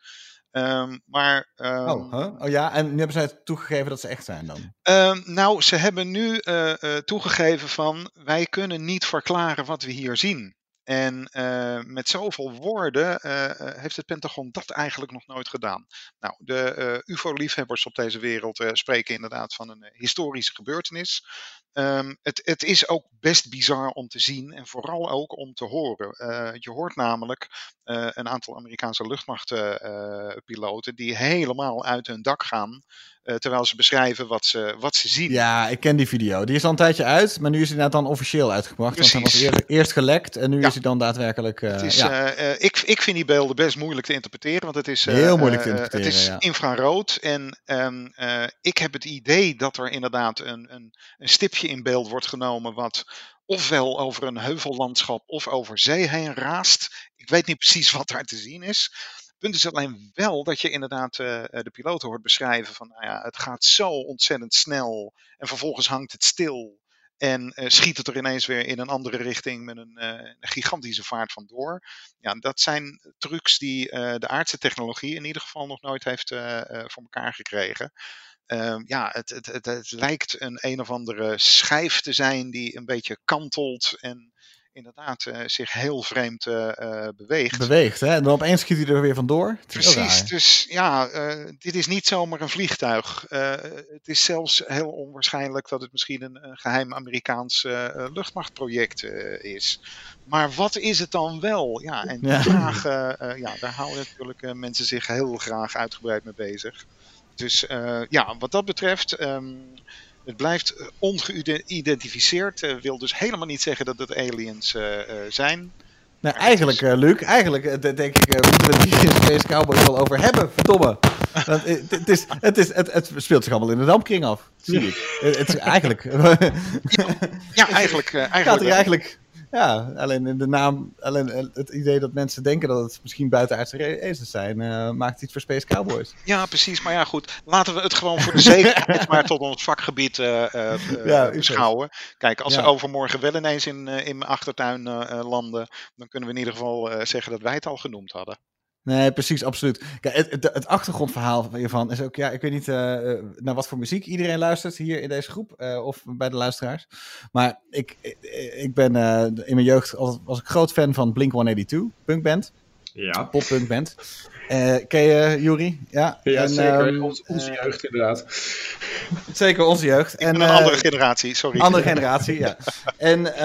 Ehm, maar, ehm, Oh, huh? oh ja, en nu hebben zij toegegeven dat ze echt zijn dan. Ehm, nou, ze hebben nu eh, eh, toegegeven van wij kunnen niet verklaren wat we hier zien. En eh, met zoveel woorden eh, eh, heeft het Pentagon dat eigenlijk nog nooit gedaan. Nou, de UFO-liefhebbers op deze wereld spreken inderdaad van een historische gebeurtenis. ehm, het, het is ook best bizar om te zien en vooral ook om te horen. Je hoort namelijk een aantal Amerikaanse luchtmachtpiloten die helemaal uit hun dak gaan. terwijl ze beschrijven wat ze, wat ze zien. Ja, ik ken die video. Die is al een tijdje uit, maar nu is hij inderdaad dan officieel uitgebracht. Want hij was eerst gelekt en nu Ja. is hij dan daadwerkelijk... eh, Het is, ja. eh, eh, ik, ik vind die beelden best moeilijk te interpreteren, want het is, eh, Heel moeilijk te eh, interpreteren, Het is ja. infrarood en ehm, eh, ik heb het idee dat er inderdaad een, een, een stipje in beeld wordt genomen wat ofwel over een heuvellandschap of over zee heen raast. Ik weet niet precies wat daar te zien is. Het punt is alleen wel dat je inderdaad eh, eh, de piloten hoort beschrijven van nou ja, het gaat zo ontzettend snel en vervolgens hangt het stil. En eh, schiet het er ineens weer in een andere richting met een, eh, gigantische vaart vandoor. Ja, dat zijn trucs die eh, de aardse technologie in ieder geval nog nooit heeft voor elkaar gekregen. Ehm, ja, het, het, het, het lijkt een een of andere schijf te zijn die een beetje kantelt en inderdaad eh, zich heel vreemd eh, eh, beweegt. Beweegt, hè? En dan opeens schiet hij er weer vandoor. Precies, dus ja, dit is niet zomaar een vliegtuig. Het is zelfs heel onwaarschijnlijk dat het misschien een, een geheim Amerikaans luchtmachtproject is. Maar wat is het dan wel? Ja, en Ja. vraag, eh, ja, daar houden natuurlijk mensen zich heel graag uitgebreid mee bezig. Dus ja, wat dat betreft, ehm, het blijft eh, ongeïdentificeerd. Eh, wil dus helemaal niet zeggen dat het aliens eh, zijn. Nou, eigenlijk, eh, Luc, eigenlijk de- denk ik, moeten we het hier in Space Cowboys wel over hebben. Verdomme. Want, het, is, het, is, het, het speelt zich allemaal in de dampkring af. Zie ik. Het, is eigenlijk. Ja, eigenlijk, eh, gaat eigenlijk er eigenlijk. Ja, alleen in de naam, alleen het idee dat mensen denken dat het misschien buitenaardse wezens zijn, eh, maakt iets voor Space Cowboys. Ja, precies. Maar ja, goed. Laten we het gewoon voor de zekerheid maar tot ons vakgebied Ja, u beschouwen. Kijk, als Ja. ze overmorgen wel ineens in, in mijn achtertuin landen, dan kunnen we in ieder geval zeggen dat wij het al genoemd hadden. Nee, precies, absoluut. Kijk, het, het, achtergrondverhaal hiervan is ook, ja, ik weet niet eh, eh, naar wat voor muziek iedereen luistert hier in deze groep, eh, of bij de luisteraars. Maar ik, ik, ben in mijn jeugd altijd, was ik groot fan van Blink-182, punkband, Ja, poppunkband. Eh ken je, Juri? Ja, ja En, zeker. ehm, Ons- onze eh, jeugd inderdaad. zeker onze jeugd. En, een eh, andere generatie, sorry. Andere generatie, ja. En eh,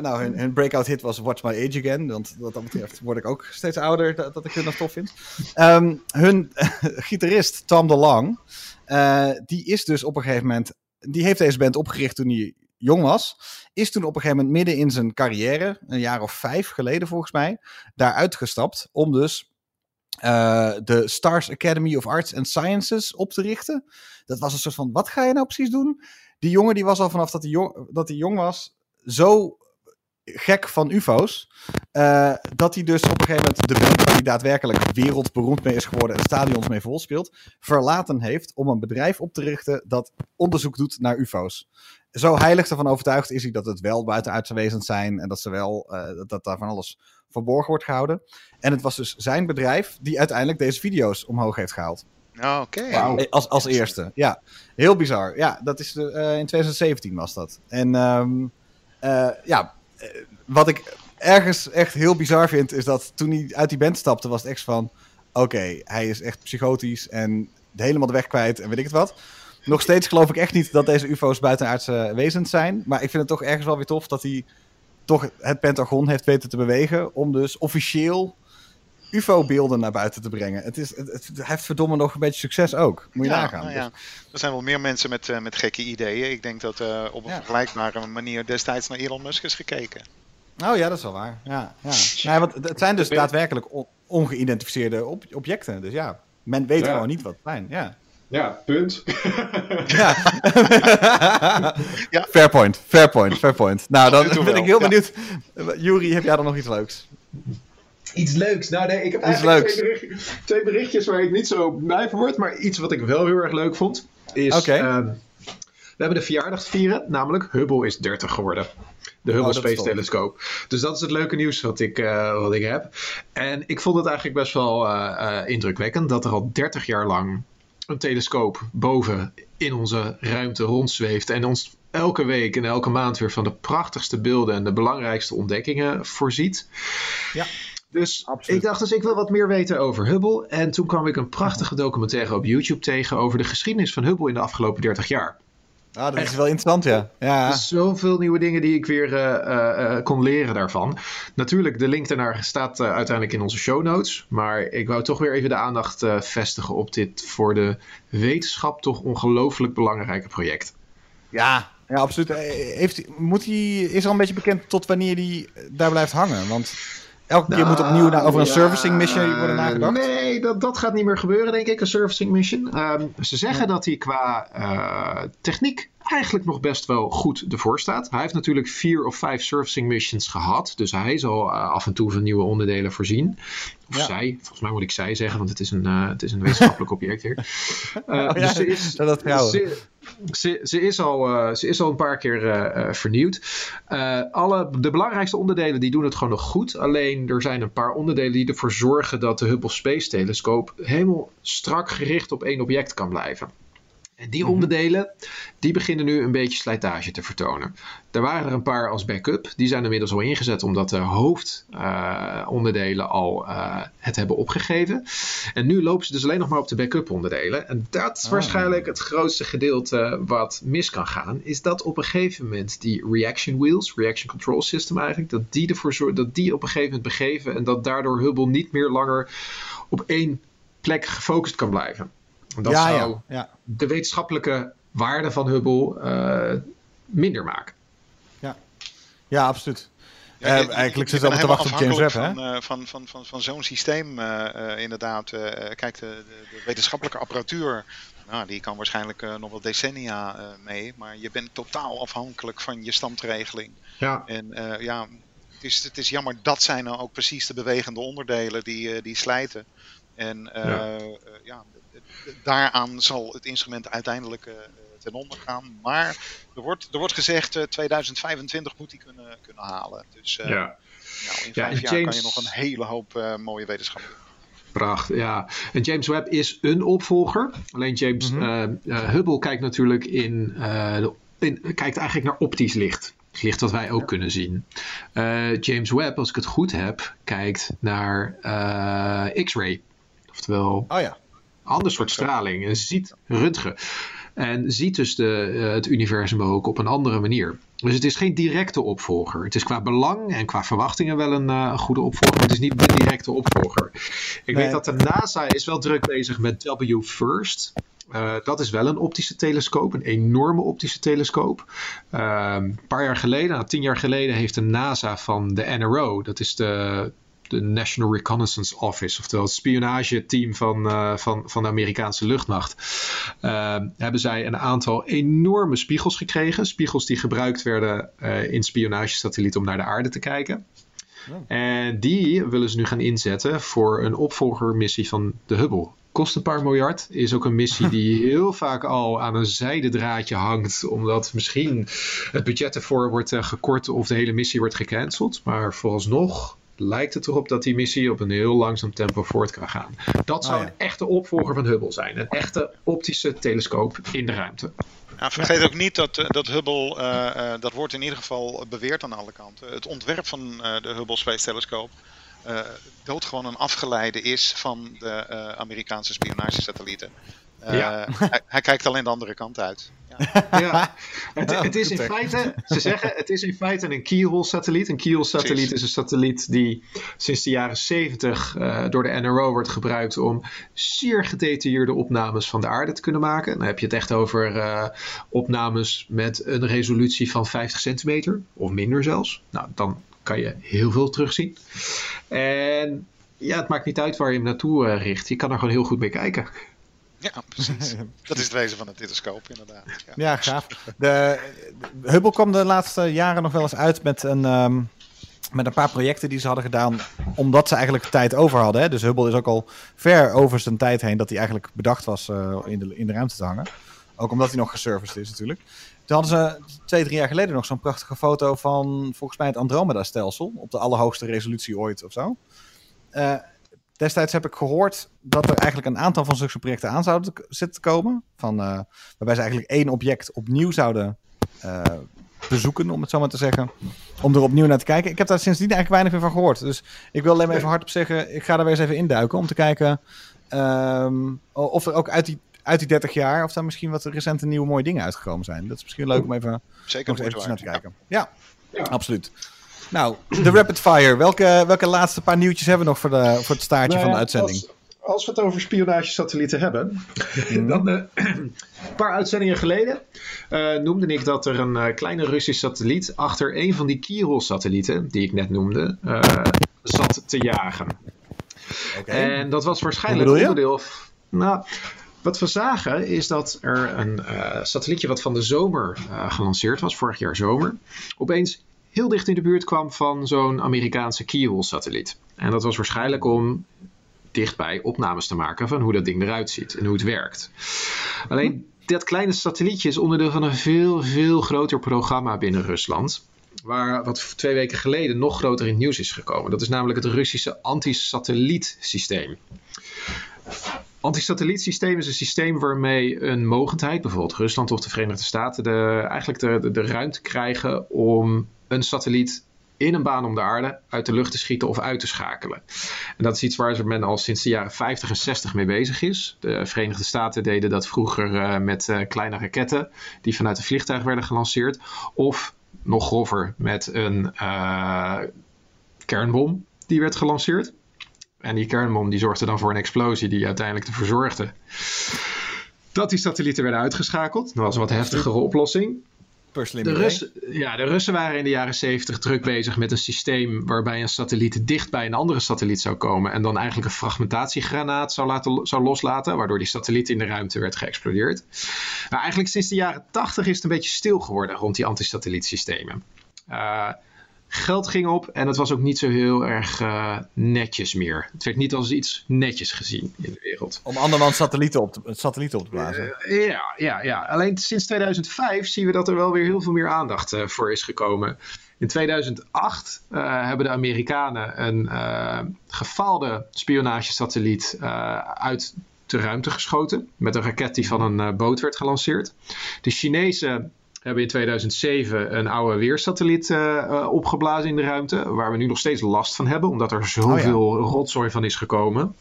nou, hun, hun breakout hit was Watch My Age Again. Want wat dat betreft word ik ook steeds ouder, dat, dat ik hun nog tof vind. Ehm, hun gitarist Tom DeLong, eh die is dus op een gegeven moment... Die heeft deze band opgericht toen hij jong was. Is toen op een gegeven moment midden in zijn carrière, een jaar of vijf geleden volgens mij, daar uitgestapt om dus eh, de Stars Academy of Arts and Sciences op te richten. Dat was een soort van, wat ga je nou precies doen? Die jongen die was al vanaf dat hij jong, dat hij jong was zo gek van ufo's. eh, dat hij dus op een gegeven moment de band hij daadwerkelijk wereldberoemd mee is geworden en stadions mee vol speelt, verlaten heeft om een bedrijf op te richten dat onderzoek doet naar ufo's. Zo heilig ervan overtuigd is hij dat het wel buitenaardse zijn en dat, ze wel, eh, dat, dat daar van alles verborgen wordt gehouden. En het was dus zijn bedrijf die uiteindelijk deze video's omhoog heeft gehaald. Ja, Oké. Als, als eerste, ja. Heel bizar. Ja, dat is de, eh, in 2017 was dat. En ehm, eh, ja, eh, wat ik ergens echt heel bizar vind, is dat toen hij uit die band stapte, was het echt van... Oké, hij is echt psychotisch en helemaal de weg kwijt en weet ik het wat. Nog steeds geloof ik echt niet dat deze ufo's buitenaardse wezens zijn. Maar ik vind het toch ergens wel weer tof dat hij toch het Pentagon heeft weten te bewegen... om dus officieel UFO-beelden naar buiten te brengen. Het, is, het, het heeft verdomme nog een beetje succes ook. Moet je Ja, nagaan. nou ja. Er zijn wel meer mensen met, eh, met gekke ideeën. Ik denk dat eh, op een Ja. vergelijkbare manier destijds naar Elon Musk is gekeken. Dus, oh ja, dat is wel waar. Ja, ja. Nee, want het- zijn dus daadwerkelijk on- ongeïdentificeerde ob- objecten. Dus ja, men weet Ja. gewoon niet wat het zijn. Ja. Ja, punt. Ja. Ja. Fair point, fair point, fair point. Nou, dan ben wel, ik heel ja. benieuwd. Juri, heb jij dan nog iets leuks? Iets leuks. Nou nee, ik heb Iets eigenlijk. Twee, bericht- twee berichtjes waar ik niet zo blij van word. Maar iets wat ik wel heel erg leuk vond. Is, Oké. ehm, we hebben de verjaardag te vieren. Namelijk Hubble is 30 geworden. De Hubble Oh, is Space. Telescope. Dus dat is het leuke nieuws wat ik, eh, wat ik heb. En ik vond het eigenlijk best wel eh, eh, indrukwekkend dat er al 30 jaar lang een telescoop boven in onze ruimte rondzweeft. En ons elke week en elke maand weer van de prachtigste beelden en de belangrijkste ontdekkingen voorziet. Ja. Dus Absoluut. ik dacht dus ik wil wat meer weten over Hubble. En toen kwam ik een prachtige documentaire op YouTube tegen over de geschiedenis van Hubble in de afgelopen 30 jaar. Ah, dat is wel interessant, ja. ja. Er zoveel nieuwe dingen die ik weer uh, uh, kon leren daarvan. Natuurlijk, de link daarnaar staat uh, uiteindelijk in onze show notes. Maar ik wou toch weer even de aandacht vestigen op dit voor de wetenschap toch ongelooflijk belangrijke project. Ja, ja absoluut. Heeft, moet hij, is al een beetje bekend tot wanneer hij daar blijft hangen? Want elke keer moet nou, opnieuw naar, over een servicing mission worden nagedacht? Nee, dat, dat gaat niet meer gebeuren, denk ik, een servicing mission. Um, ze zeggen dat hij qua uh, techniek eigenlijk nog best wel goed ervoor staat. Hij heeft natuurlijk vier of vijf servicing missions gehad. Dus hij zal uh, af en toe van nieuwe onderdelen voorzien. Of ja. zij, volgens mij moet ik zij zeggen, want het is een, uh, het is een wetenschappelijk object hier. Uh, oh, dus ze is, dat ze, ze, ze, is al, ze is al een paar keer vernieuwd. alle, de belangrijkste onderdelen die doen het gewoon nog goed. Alleen er zijn een paar onderdelen die ervoor zorgen dat de Hubble Space Telescope helemaal strak gericht op één object kan blijven. Die mhm. onderdelen, die beginnen nu een beetje slijtage te vertonen. Er waren er een paar als backup. Die zijn inmiddels al ingezet omdat de hoofdonderdelen uh, al uh, het hebben opgegeven. En nu lopen ze dus alleen nog maar op de backup onderdelen. En dat is ah. waarschijnlijk het grootste gedeelte wat mis kan gaan. Is dat op een gegeven moment die reaction wheels, reaction control system eigenlijk, dat die ervoor zorgen dat die op een gegeven moment begeven. En dat daardoor Hubble niet meer langer op één plek gefocust kan blijven. Dat ja, zou ja, ja. de wetenschappelijke waarde van Hubble uh, minder maken. Ja, ja absoluut. Ja, uh, eigenlijk zit het te wachten op James Webb. Van, van, van, van, van zo'n systeem, inderdaad. kijk, de, de, de, wetenschappelijke apparatuur, nou, die kan waarschijnlijk nog wel decennia mee. Maar je bent totaal afhankelijk van je standregeling. Ja. En ja, het is, het is jammer dat zijn nou ook precies de bewegende onderdelen die, die slijten. En ja. ja daaraan zal het instrument uiteindelijk uh, ten onder gaan. Maar er wordt, er wordt gezegd, uh, 2025 moet hij kunnen, kunnen halen. Dus uh, ja. nou, in vijf jaar kan je nog een hele hoop mooie wetenschap doen. Prachtig, ja. En James Webb is een opvolger. Alleen James mm -hmm. Hubble kijkt natuurlijk in, in, kijkt eigenlijk naar optisch licht. Licht dat wij ook ja. kunnen zien. James Webb, als ik het goed heb, kijkt naar X-ray. Oftewel, oh ja ander soort straling. En ziet röntgen. En ziet dus de, uh, het universum ook op een andere manier. Dus het is geen directe opvolger. Het is qua belang en qua verwachtingen wel een, uh, een goede opvolger. Maar het is niet de directe opvolger. Ik nee. weet dat de NASA is wel druk bezig met W First. Uh, dat is wel een optische telescoop, een enorme optische telescoop. een paar jaar geleden, nou, tien jaar geleden, heeft de NASA van de NRO, dat is de de National Reconnaissance Office, oftewel het spionageteam van, uh, van, van de Amerikaanse luchtmacht, uh, hebben zij een aantal enorme spiegels gekregen. Spiegels die gebruikt werden uh, in spionagesatellieten om naar de aarde te kijken. Oh. En die willen ze nu gaan inzetten voor een opvolgermissie van de Hubble. Kost een paar miljard. Is ook een missie die heel vaak al aan een zijdendraadje hangt. Omdat misschien het budget ervoor wordt gekort of de hele missie wordt gecanceld. Maar vooralsnog lijkt het erop dat die missie op een heel langzaam tempo voort kan gaan. Dat zou oh, ja. een echte opvolger van Hubble zijn. Een echte optische telescoop in de ruimte. Ja, vergeet ook niet dat, eh, dat Hubble, uh, uh, dat wordt in ieder geval beweerd aan alle kanten. Het ontwerp van de Hubble Space Telescope doodgewoon een afgeleide is van de Amerikaanse spionagesatellieten. Ja. Hij, hij, kijkt alleen de andere kant uit. Ja. Het, het, is in feite, ze zeggen, het is in feite een keyhole-satelliet. Een keyhole-satelliet is een satelliet die sinds de jaren 70 uh, door de NRO wordt gebruikt om zeer gedetailleerde opnames van de aarde te kunnen maken. Dan heb je het echt over uh, opnames met een resolutie van 50 centimeter of minder zelfs. Nou, dan kan je heel veel terugzien. En ja, het maakt niet uit waar je hem naartoe uh, richt. Je kan er gewoon heel goed mee kijken. Ja, precies. dat is het wezen van het telescoop, inderdaad. Ja, ja gaaf. De, de, Hubble kwam de laatste jaren nog wel eens uit met een, um, met een paar projecten die ze hadden gedaan, omdat ze eigenlijk tijd over hadden. Hè? Dus Hubble is ook al ver over zijn tijd heen dat hij eigenlijk bedacht was uh, in, de, in de ruimte te hangen. Ook omdat hij nog geserviced is natuurlijk. Toen hadden ze twee, drie jaar geleden nog zo'n prachtige foto van volgens mij het Andromeda-stelsel. Op de allerhoogste resolutie ooit of zo. Uh, Destijds heb ik gehoord dat er eigenlijk een aantal van zulke projecten aan zouden zitten komen. Van, uh, waarbij ze eigenlijk één object opnieuw zouden uh, bezoeken, om het zo maar te zeggen. Om er opnieuw naar te kijken. Ik heb daar sindsdien eigenlijk weinig meer van gehoord. Dus ik wil alleen maar even hardop zeggen, ik ga daar weer eens even induiken om te kijken um, of er ook uit die uit die 30 jaar, of daar misschien wat recente nieuwe mooie dingen uitgekomen zijn. Dat is misschien leuk om even Zeker nog eens naar te kijken. Ja, Ja. absoluut. Nou, de rapid fire. Welke, welke laatste paar nieuwtjes hebben we nog voor, de, voor het staartje Nou van de ja, uitzending? Als, als we het over spionagesatellieten hebben, Mhm. dan eh, een paar uitzendingen geleden eh, noemde ik dat er een eh, kleine Russisch satelliet achter een van die Kiril-satellieten, die ik net noemde, zat te jagen. En dat was waarschijnlijk onderdeel. Nou, wat we zagen is dat er een satellietje wat van de zomer gelanceerd was, vorig jaar zomer, opeens heel dicht in de buurt kwam van zo'n Amerikaanse Kiowa-satelliet. En dat was waarschijnlijk om dichtbij opnames te maken van hoe dat ding eruit ziet en hoe het werkt. Alleen dat kleine satellietje is onderdeel van een veel, veel groter programma binnen Rusland. Waar wat twee weken geleden nog groter in het nieuws is gekomen. Dat is namelijk het Russische antisatellietsysteem. Antisatellietsysteem is een systeem waarmee een mogendheid, bijvoorbeeld Rusland of de Verenigde Staten, de, eigenlijk de, de ruimte krijgen om een satelliet in een baan om de aarde uit de lucht te schieten of uit te schakelen. En dat is iets waar men al sinds de jaren 50 en 60 mee bezig is. De Verenigde Staten deden dat vroeger eh, met eh, kleine raketten die vanuit een vliegtuig werden gelanceerd. Of nog grover met een eh, kernbom die werd gelanceerd. En die kernbom die zorgde dan voor een explosie die uiteindelijk ervoor zorgde dat die satellieten werden uitgeschakeld. Dat was een wat heftigere oplossing. Per slim De. Russen, ja, de Russen waren in de jaren 70 druk bezig met een systeem waarbij een satelliet dicht bij een andere satelliet zou komen en dan eigenlijk een fragmentatiegranaat zou, laten, zou loslaten, waardoor die satelliet in de ruimte werd geëxplodeerd. Maar eigenlijk sinds de jaren 80 is het een beetje stil geworden rond die antisatellietsystemen. Eh geld ging op en het was ook niet zo heel erg eh, netjes meer. Het werd niet als iets netjes gezien in de wereld. Om andermans satellieten op te, satellieten op te blazen. Ja, ja, ja. Alleen sinds 2005 zien we dat er wel weer heel veel meer aandacht eh, voor is gekomen. In 2008 eh, hebben de Amerikanen een eh, gefaalde spionagesatelliet eh, uit de ruimte geschoten. Met een raket die van een eh, boot werd gelanceerd. De Chinezen hebben in 2007 een oude weersatelliet eh, eh, opgeblazen in de ruimte. Waar we nu nog steeds last van hebben, omdat er zoveel rotzooi van is gekomen.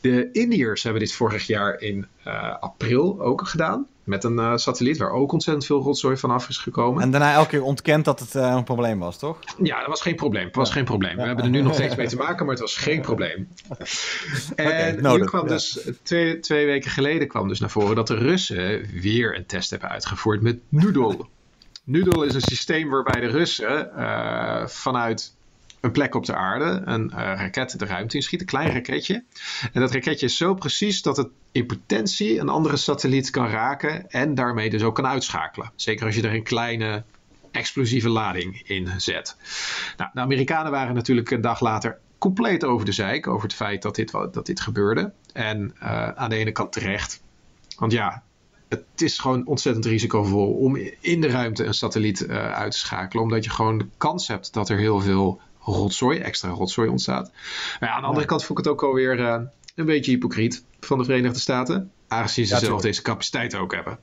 De Indiërs hebben dit vorig jaar in eh, april ook gedaan. Met een eh, satelliet waar ook ontzettend veel rotzooi van af is gekomen. En daarna elke keer ontkend dat het eh, een probleem was, toch? Ja, dat was geen probleem. Het was geen probleem. We hebben er nu nog steeds mee te maken, maar het was geen probleem. En nu kwam ja. dus, twee, twee weken geleden kwam dus naar voren dat de Russen weer een test hebben uitgevoerd met Noodle. Noodle is een systeem waarbij de Russen eh, vanuit een plek op de aarde een eh, raket de ruimte inschiet, een klein raketje. En dat raketje is zo precies dat het in potentie een andere satelliet kan raken en daarmee dus ook kan uitschakelen. Zeker als je er een kleine explosieve lading in zet. Nou, de Amerikanen waren natuurlijk een dag later compleet over de zeik over het feit dat dit, dat dit gebeurde. En eh, aan de ene kant terecht. Want ja, het is gewoon ontzettend risicovol om in de ruimte een satelliet eh, uit te schakelen. Omdat je gewoon de kans hebt dat er heel veel rotzooi, extra rotzooi ontstaat. Maar ja, aan de andere kant vond ik het ook alweer eh, een beetje hypocriet van de Verenigde Staten. Aangezien ze Ja, zelf deze capaciteit ook hebben.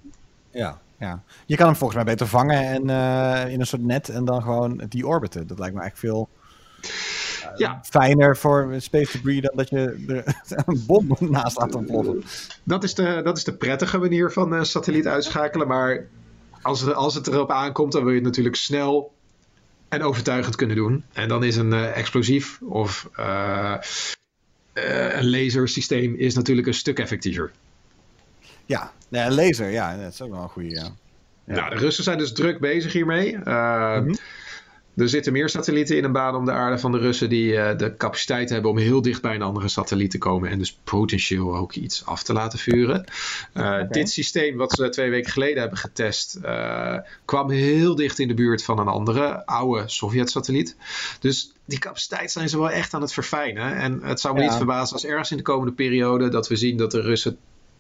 Ja, ja. Je kan hem volgens mij beter vangen en, eh, in een soort net en dan gewoon deorbiten. Dat lijkt me eigenlijk veel Ja, fijner voor space debris dan dat je er een bom naast laat ontploffen. Dat is de, dat is de prettige manier van een satelliet uitschakelen. Maar als, het- als het erop aankomt, dan wil je het natuurlijk snel en overtuigend kunnen doen. En dan is een eh, explosief of eh, eh, een lasersysteem is natuurlijk een stuk effectiever. Ja, nee, een laser, ja, dat is ook wel een goede. Ja. Ja. Nou, de Russen zijn dus druk bezig hiermee. Mhm. Er zitten meer satellieten in een baan om de aarde van de Russen die eh, de capaciteit hebben om heel dicht bij een andere satelliet te komen en dus potentieel ook iets af te laten vuren. Eh, Dit systeem wat ze twee weken geleden hebben getest eh, kwam heel dicht in de buurt van een andere oude Sovjet-satelliet. Dus die capaciteit zijn ze wel echt aan het verfijnen. En het zou me Ja. niet verbazen als ergens in de komende periode dat we zien dat de Russen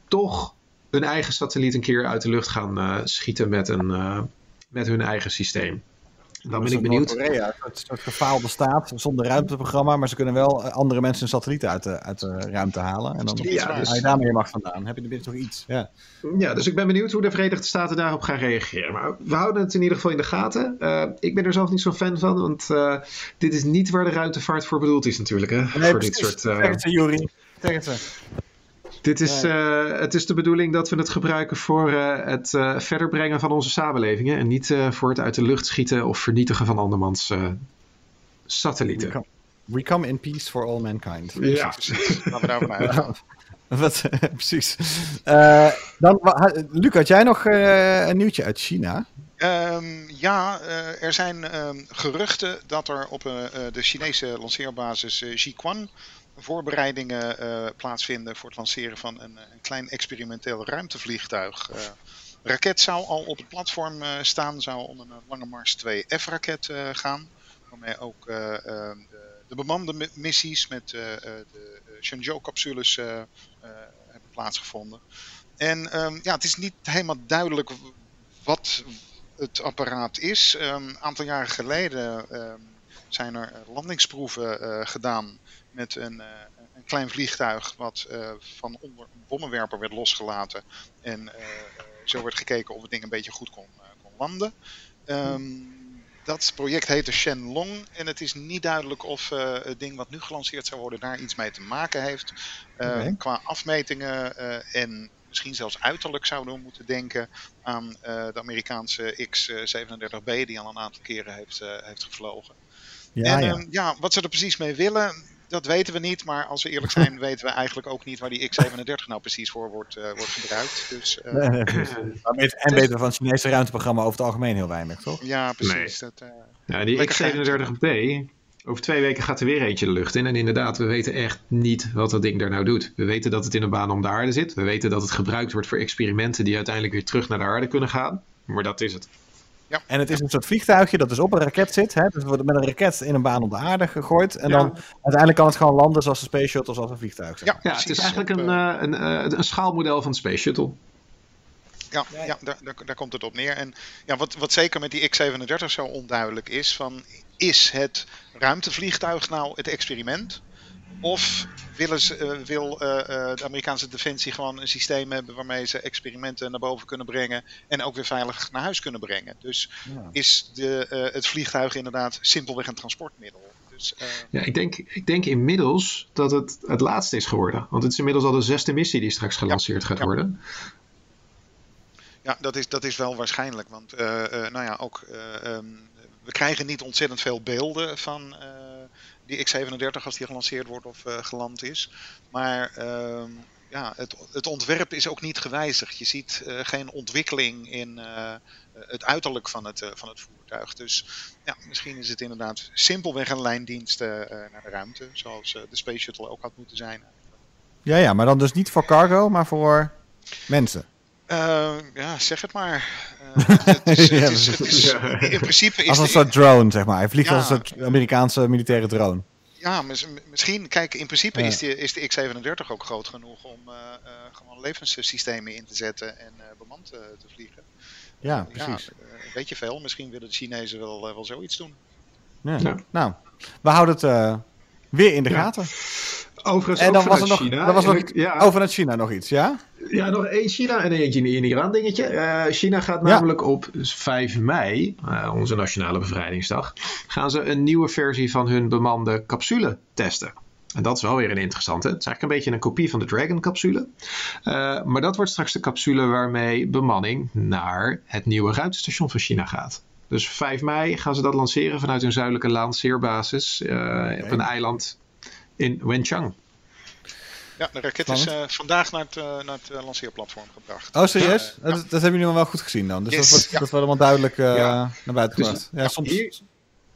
toch hun eigen satelliet een keer uit de lucht gaan schieten met, een, met hun eigen systeem. Dan ben ik benieuwd. Noord-Korea, een soort- gefaalde staat zonder ruimteprogramma, maar ze kunnen wel eh, andere mensen hun satellieten uit de, uit de ruimte halen. En dan Ja, dus- je daarmee macht vandaan. Heb je tenminste nog iets? Ja. Ja, dus ik ben benieuwd hoe de Verenigde Staten daarop gaan reageren. Maar we houden het in ieder geval in de gaten. Eh, ik ben er zelf niet zo'n fan van, want eh, dit is niet waar de ruimtevaart voor bedoeld is natuurlijk. Hè? Nee, voor dit soort. Zeg het ze, Juri. Zeg het ze. Dit is, uh, het is de bedoeling dat we het gebruiken voor uh, het uh, verder brengen van onze samenlevingen. En niet voor het uit de lucht schieten of vernietigen van andermans satellieten. We come, we come, in peace for all mankind. Ja, precies. Laten we daarvan uitgaan. Wat, precies. dan, Luc, had jij nog een nieuwtje uit China? Um, ja, uh, er zijn um, geruchten dat er op uh, de Chinese lanceerbasis uh, Jiquan voorbereidingen plaatsvinden voor het lanceren van een, een klein experimenteel ruimtevliegtuig. de raket zou al op het platform staan, zou om een Lange Mars 2 F-raket gaan, waarmee ook de, de, bemande missies met de Shenzhou-capsules hebben plaatsgevonden. En um, ja, het is niet helemaal duidelijk wat het apparaat is. Een um, aantal jaren geleden zijn er landingsproeven uh, gedaan met een, uh, een, klein vliegtuig wat uh, van onder een bommenwerper werd losgelaten. En zo werd gekeken of het ding een beetje goed kon, kon landen. Um, dat project heette Shenlong en het is niet duidelijk of het ding wat nu gelanceerd zou worden daar iets mee te maken heeft. Okay. Qua afmetingen en misschien zelfs uiterlijk zouden we moeten denken aan uh, de Amerikaanse X-37B die al een aantal keren heeft, uh, heeft gevlogen. Ja, en ja. Um, ja, wat ze er precies mee willen, dat weten we niet. Maar als we eerlijk zijn, weten we eigenlijk ook niet waar die X-37 nou precies voor wordt, uh, wordt gebruikt. Dus, nee, nee, en weten van het Chinese ruimteprogramma over het algemeen heel weinig, toch? Ja, precies. Nee. Dat, ja, die X-37B, over twee weken gaat er weer eentje de lucht in. En inderdaad, we weten echt niet wat dat ding daar nou doet. We weten dat het in een baan om de aarde zit. We weten dat het gebruikt wordt voor experimenten die uiteindelijk weer terug naar de aarde kunnen gaan. Maar dat is het. Ja. En het is een soort vliegtuigje dat dus op een raket zit. Hè? Dus wordt met een raket in een baan om de aarde gegooid. En ja. dan uiteindelijk kan het gewoon landen zoals een space shuttle, zoals een vliegtuig. Zeg. Ja, ja het is eigenlijk een, uh, een, een, een schaalmodel van de space shuttle. Ja, ja daar, daar, daar, komt het op neer. En ja, wat, wat zeker met die X-37 zo onduidelijk is, van, is het ruimtevliegtuig nou het experiment? Of willen ze, uh, wil uh, uh, de Amerikaanse defensie gewoon een systeem hebben waarmee ze experimenten naar boven kunnen brengen en ook weer veilig naar huis kunnen brengen? Dus ja. is de, het vliegtuig inderdaad simpelweg een transportmiddel? Dus, ja, ik denk, ik denk inmiddels dat het het laatste is geworden. Want het is inmiddels al de zesde missie die straks gelanceerd ja, gaat ja. worden. Ja, dat is, dat is wel waarschijnlijk. Want uh, uh, nou ja, ook, uh, um, we krijgen niet ontzettend veel beelden van die X37 als die gelanceerd wordt of geland is. Maar ehm, ja, het, het ontwerp is ook niet gewijzigd. Je ziet geen ontwikkeling in het uiterlijk van het, van het voertuig. Dus ja, misschien is het inderdaad simpelweg een lijndienst naar de ruimte. Zoals de Space Shuttle ook had moeten zijn. Ja, ja, maar dan dus niet voor cargo, maar voor mensen. Uh, ja, zeg het maar. Uh, in principe is als een soort drone, zeg maar. Hij vliegt ja, als een soort Amerikaanse militaire drone. Ja, misschien. Kijk, in principe ja. is, de, is de X-37 ook groot genoeg om uh, gewoon levenssystemen in te zetten en bemand te vliegen. Ja, precies. weet je veel, misschien willen de Chinezen wel, wel zoiets doen. Ja. Nou, we houden het weer in de gaten. Overigens en dan was er nog, China. was nog ja. over naar China nog iets, ja? Ja, nog één China en eentje in Iran dingetje. Uh, China gaat namelijk ja. op 5 mei, uh, onze nationale bevrijdingsdag, gaan ze een nieuwe versie van hun bemande capsule testen. En dat is wel weer een interessante. Het is eigenlijk een beetje een kopie van de Dragon-capsule. Uh, maar dat wordt straks de capsule waarmee bemanning naar het nieuwe ruimtestation van China gaat. Dus 5 mei gaan ze dat lanceren vanuit hun zuidelijke lanceerbasis okay. op een eiland in Wenchang. Ja, de raket is uh, vandaag naar het, uh, naar het uh, lanceerplatform gebracht. Oh, serieus? Ja. Dat, dat hebben jullie wel goed gezien dan. Dus yes. dat, wordt, ja. dat wordt allemaal duidelijk ja. naar buiten dus, gebracht. ja, soms... Hier,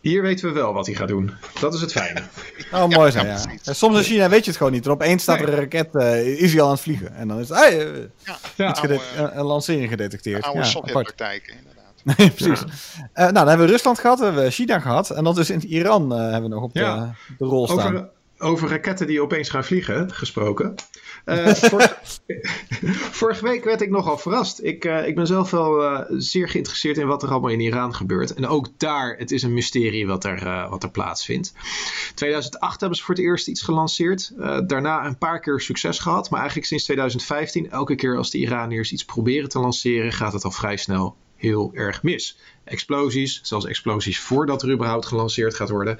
hier, weten we wel wat hij gaat doen. Dat is het fijne. Oh, mooi zo, ja. Soms in China weet je het gewoon niet. En opeens staat er een raket, is hij al aan het vliegen. En dan is het, hey, oude, een lancering gedetecteerd. Oude Sovjet-praktijken, inderdaad. Nee, precies. nou, dan hebben we Rusland gehad, hebben we China gehad. En dan dus in Iran hebben we nog op de, de rol staan. Over, over raketten die opeens gaan vliegen gesproken. Uh, vorige, vorige, week werd ik nogal verrast. Ik, uh, ik ben zelf wel uh, zeer geïnteresseerd in wat er allemaal in Iran gebeurt. En ook daar, het is een mysterie wat er, wat er plaatsvindt. 2008 hebben ze voor het eerst iets gelanceerd. daarna een paar keer succes gehad. Maar eigenlijk sinds 2015, elke keer als de Iraniërs iets proberen te lanceren, gaat het al vrij snel heel erg mis. Explosies, zelfs explosies voordat er überhaupt gelanceerd gaat worden.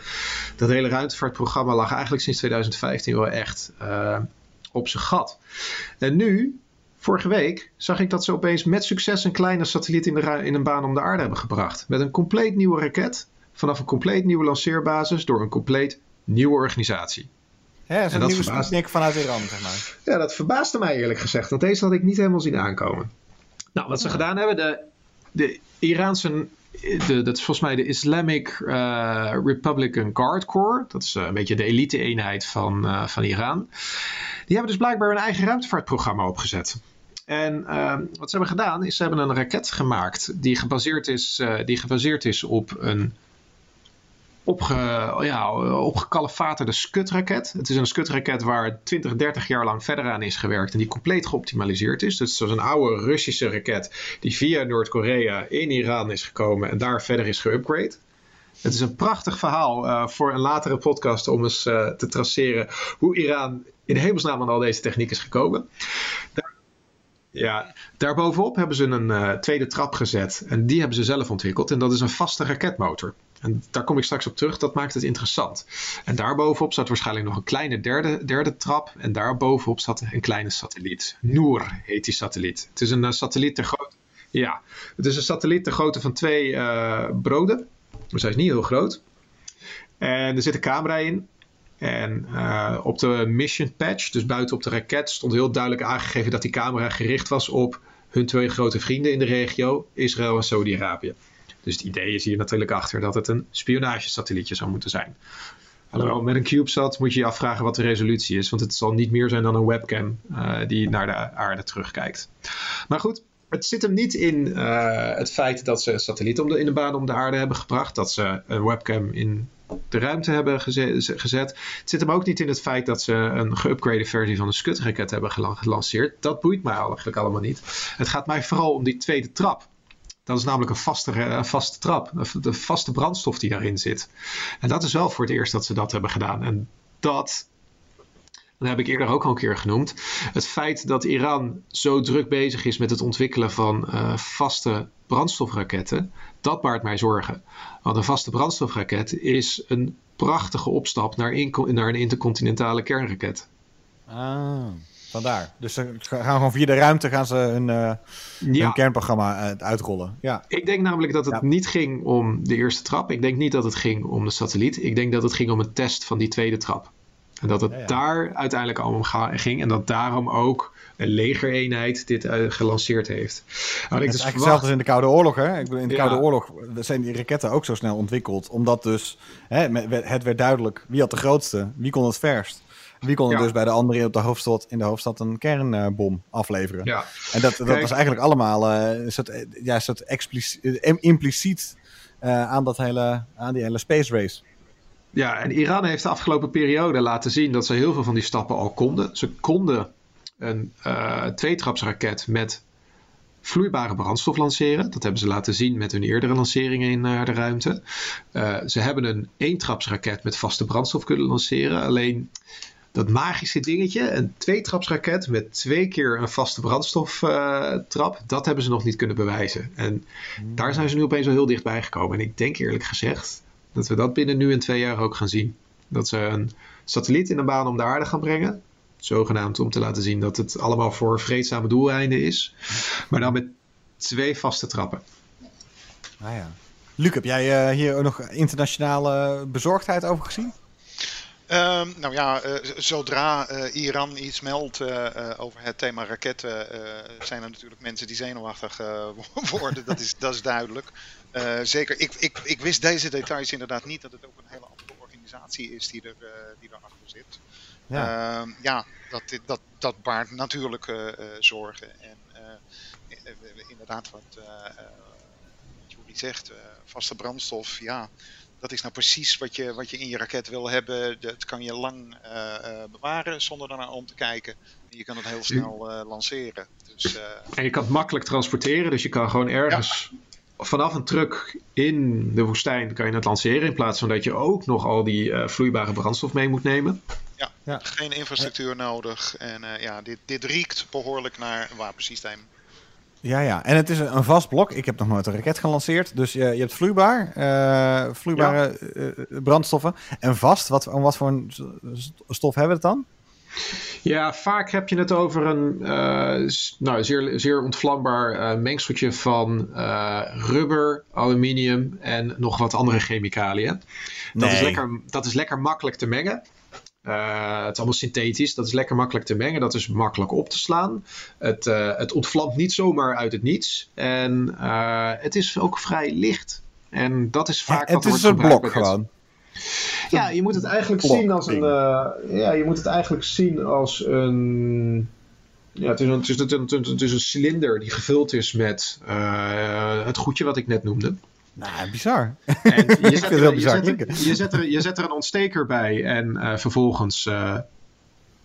Dat hele ruimtevaartprogramma lag eigenlijk sinds 2015 wel echt uh, op zijn gat. En nu, vorige week, zag ik dat ze opeens met succes een kleine satelliet in, de, in een baan om de aarde hebben gebracht. Met een compleet nieuwe raket, vanaf een compleet nieuwe lanceerbasis, door een compleet nieuwe organisatie. Ja, dat is een nieuwe verbaasde... vanuit Iran, zeg maar. Ja, dat verbaasde mij eerlijk gezegd, want deze had ik niet helemaal zien aankomen. Nou, wat ze gedaan hebben, de, de Iraanse de, dat is volgens mij de Islamic uh, Republican Guard Corps. Dat is uh, een beetje de elite-eenheid van, uh, van Iran. Die hebben dus blijkbaar een eigen ruimtevaartprogramma opgezet. En wat ze hebben gedaan, is ze hebben een raket gemaakt die gebaseerd is, die gebaseerd is op een opge, ja, opgekalefaterde skutraket. Het is een skutraket waar 20, 30 jaar lang verder aan is gewerkt en die compleet geoptimaliseerd is. Dus het is een oude Russische raket die via Noord-Korea in Iran is gekomen en daar verder is geupgrade. Het is een prachtig verhaal uh, voor een latere podcast om eens uh, te traceren hoe Iran in hemelsnaam aan al deze techniek is gekomen. Daar, ja, daarbovenop hebben ze een uh, tweede trap gezet en die hebben ze zelf ontwikkeld en dat is een vaste raketmotor. En daar kom ik straks op terug, dat maakt het interessant. En daarbovenop staat waarschijnlijk nog een kleine derde, derde trap. En daarbovenop staat een kleine satelliet. Noor heet die satelliet. Het is een uh, satelliet ter grootte. Ja, het is een satelliet ter grootte van twee uh, broden. Dus hij is niet heel groot. En er zit een camera in. En uh, op de mission patch, dus buiten op de raket, stond heel duidelijk aangegeven dat die camera gericht was op hun twee grote vrienden in de regio, Israël en Saudi-Arabië. Dus het idee is hier natuurlijk achter dat het een spionagesatellietje zou moeten zijn. Alhoewel, met een CubeSat moet je je afvragen wat de resolutie is. Want het zal niet meer zijn dan een webcam uh, die naar de aarde terugkijkt. Maar goed, het zit hem niet in uh, het feit dat ze satellieten om de, in de baan om de aarde hebben gebracht. Dat ze een webcam in de ruimte hebben gezet. Het zit hem ook niet in het feit dat ze een geüpgrade versie van een Scud-raket hebben gelanceerd. Dat boeit mij eigenlijk allemaal niet. Het gaat mij vooral om die tweede trap. Dat is namelijk een vaste, een vaste trap, de vaste brandstof die daarin zit. En dat is wel voor het eerst dat ze dat hebben gedaan. En dat, dat heb ik eerder ook al een keer genoemd. Het feit dat Iran zo druk bezig is met het ontwikkelen van uh, vaste brandstofraketten, dat baart mij zorgen. Want een vaste brandstofraket is een prachtige opstap naar, naar een intercontinentale kernraket. Ah. Vandaar. Dus ze gaan gewoon via de ruimte gaan ze hun, uh, ja. hun kernprogramma uh, uitrollen. Ja. Ik denk namelijk dat het ja. niet ging om de eerste trap. Ik denk niet dat het ging om de satelliet. Ik denk dat het ging om een test van die tweede trap. En dat het ja, daar uiteindelijk allemaal ging. En dat daarom ook een legereenheid dit uh, gelanceerd heeft. het dus is eigenlijk verwacht... hetzelfde als in de Koude Oorlog. Hè? In de Koude Oorlog zijn die raketten ook zo snel ontwikkeld. Omdat dus hè, het werd duidelijk wie had de grootste, wie kon het verst. Wie kon ja. dus bij de andere op de hoofdstad, in de hoofdstad een kernbom afleveren? Ja. En dat, dat was eigenlijk allemaal een soort, ja, een soort expliciet, impliciet uh, aan, dat hele, aan die hele space race. Ja, en Iran heeft de afgelopen periode laten zien dat ze heel veel van die stappen al konden. Ze konden een uh, tweetrapsraket met vloeibare brandstof lanceren. Dat hebben ze laten zien met hun eerdere lanceringen in uh, de ruimte. Uh, ze hebben een eentrapsraket met vaste brandstof kunnen lanceren. Alleen dat magische dingetje, een tweetrapsraket met twee keer een vaste brandstoftrap, uh, dat hebben ze nog niet kunnen bewijzen. En daar zijn ze nu opeens al heel dichtbij gekomen. En ik denk eerlijk gezegd dat we dat binnen nu en twee jaar ook gaan zien. Dat ze een satelliet in een baan om de aarde gaan brengen. Zogenaamd om te laten zien dat het allemaal voor vreedzame doeleinden is. Maar dan met twee vaste trappen. Ah ja. Luc, heb jij uh, hier nog internationale bezorgdheid over gezien? Um, nou ja, uh, zodra uh, Iran iets meldt uh, over het thema raketten, zijn er natuurlijk mensen die zenuwachtig worden. dat, is, dat is duidelijk. zeker, ik, ik, ik wist deze details inderdaad niet, dat het ook een hele andere organisatie is die, er, die erachter zit. Ja, ehm, ja dat, dat, dat baart natuurlijk zorgen. En inderdaad, wat Julie zegt, vaste brandstof, ja dat is nou precies wat je, wat je in je raket wil hebben. Dat kan je lang uh, uh, bewaren zonder daarnaar om te kijken. En je kan het heel snel uh, lanceren. Dus, en je kan het makkelijk transporteren. Dus je kan gewoon ergens ja. vanaf een truck in de woestijn kan je het lanceren. In plaats van dat je ook nog al die vloeibare brandstof mee moet nemen. Ja, ja. geen infrastructuur nodig. En ja, dit, dit riekt behoorlijk naar een wapensysteem. Ja, ja. En het is een vast blok. Ik heb nog nooit een raket gelanceerd. Dus je, je hebt vloeibaar, uh, vloeibare ja. uh, brandstoffen. En vast, wat, wat voor een stof hebben we het dan? Ja, vaak heb je het over een uh, nou, zeer, zeer ontvlambaar uh, mengseltje van uh, rubber, aluminium en nog wat andere chemicaliën. Dat, Nee. is, lekker, dat is lekker makkelijk te mengen. Het is allemaal synthetisch. Dat is lekker makkelijk te mengen. Dat is makkelijk op te slaan. Het, het ontvlamt niet zomaar uit het niets. En het is ook vrij licht. En dat is vaak. het wat er is een blok het- gewoon. ja, je moet het eigenlijk blok zien als een. eh, ja, je moet het eigenlijk zien als een. Ja, het is een, het is een, het is een, het is een cilinder die gevuld is met eh, het goedje wat ik net noemde. Nou, bizar. En je Ik vind zet, het er, je, bizar zet er, je, zet er, je zet er een ontsteker bij en eh, vervolgens eh,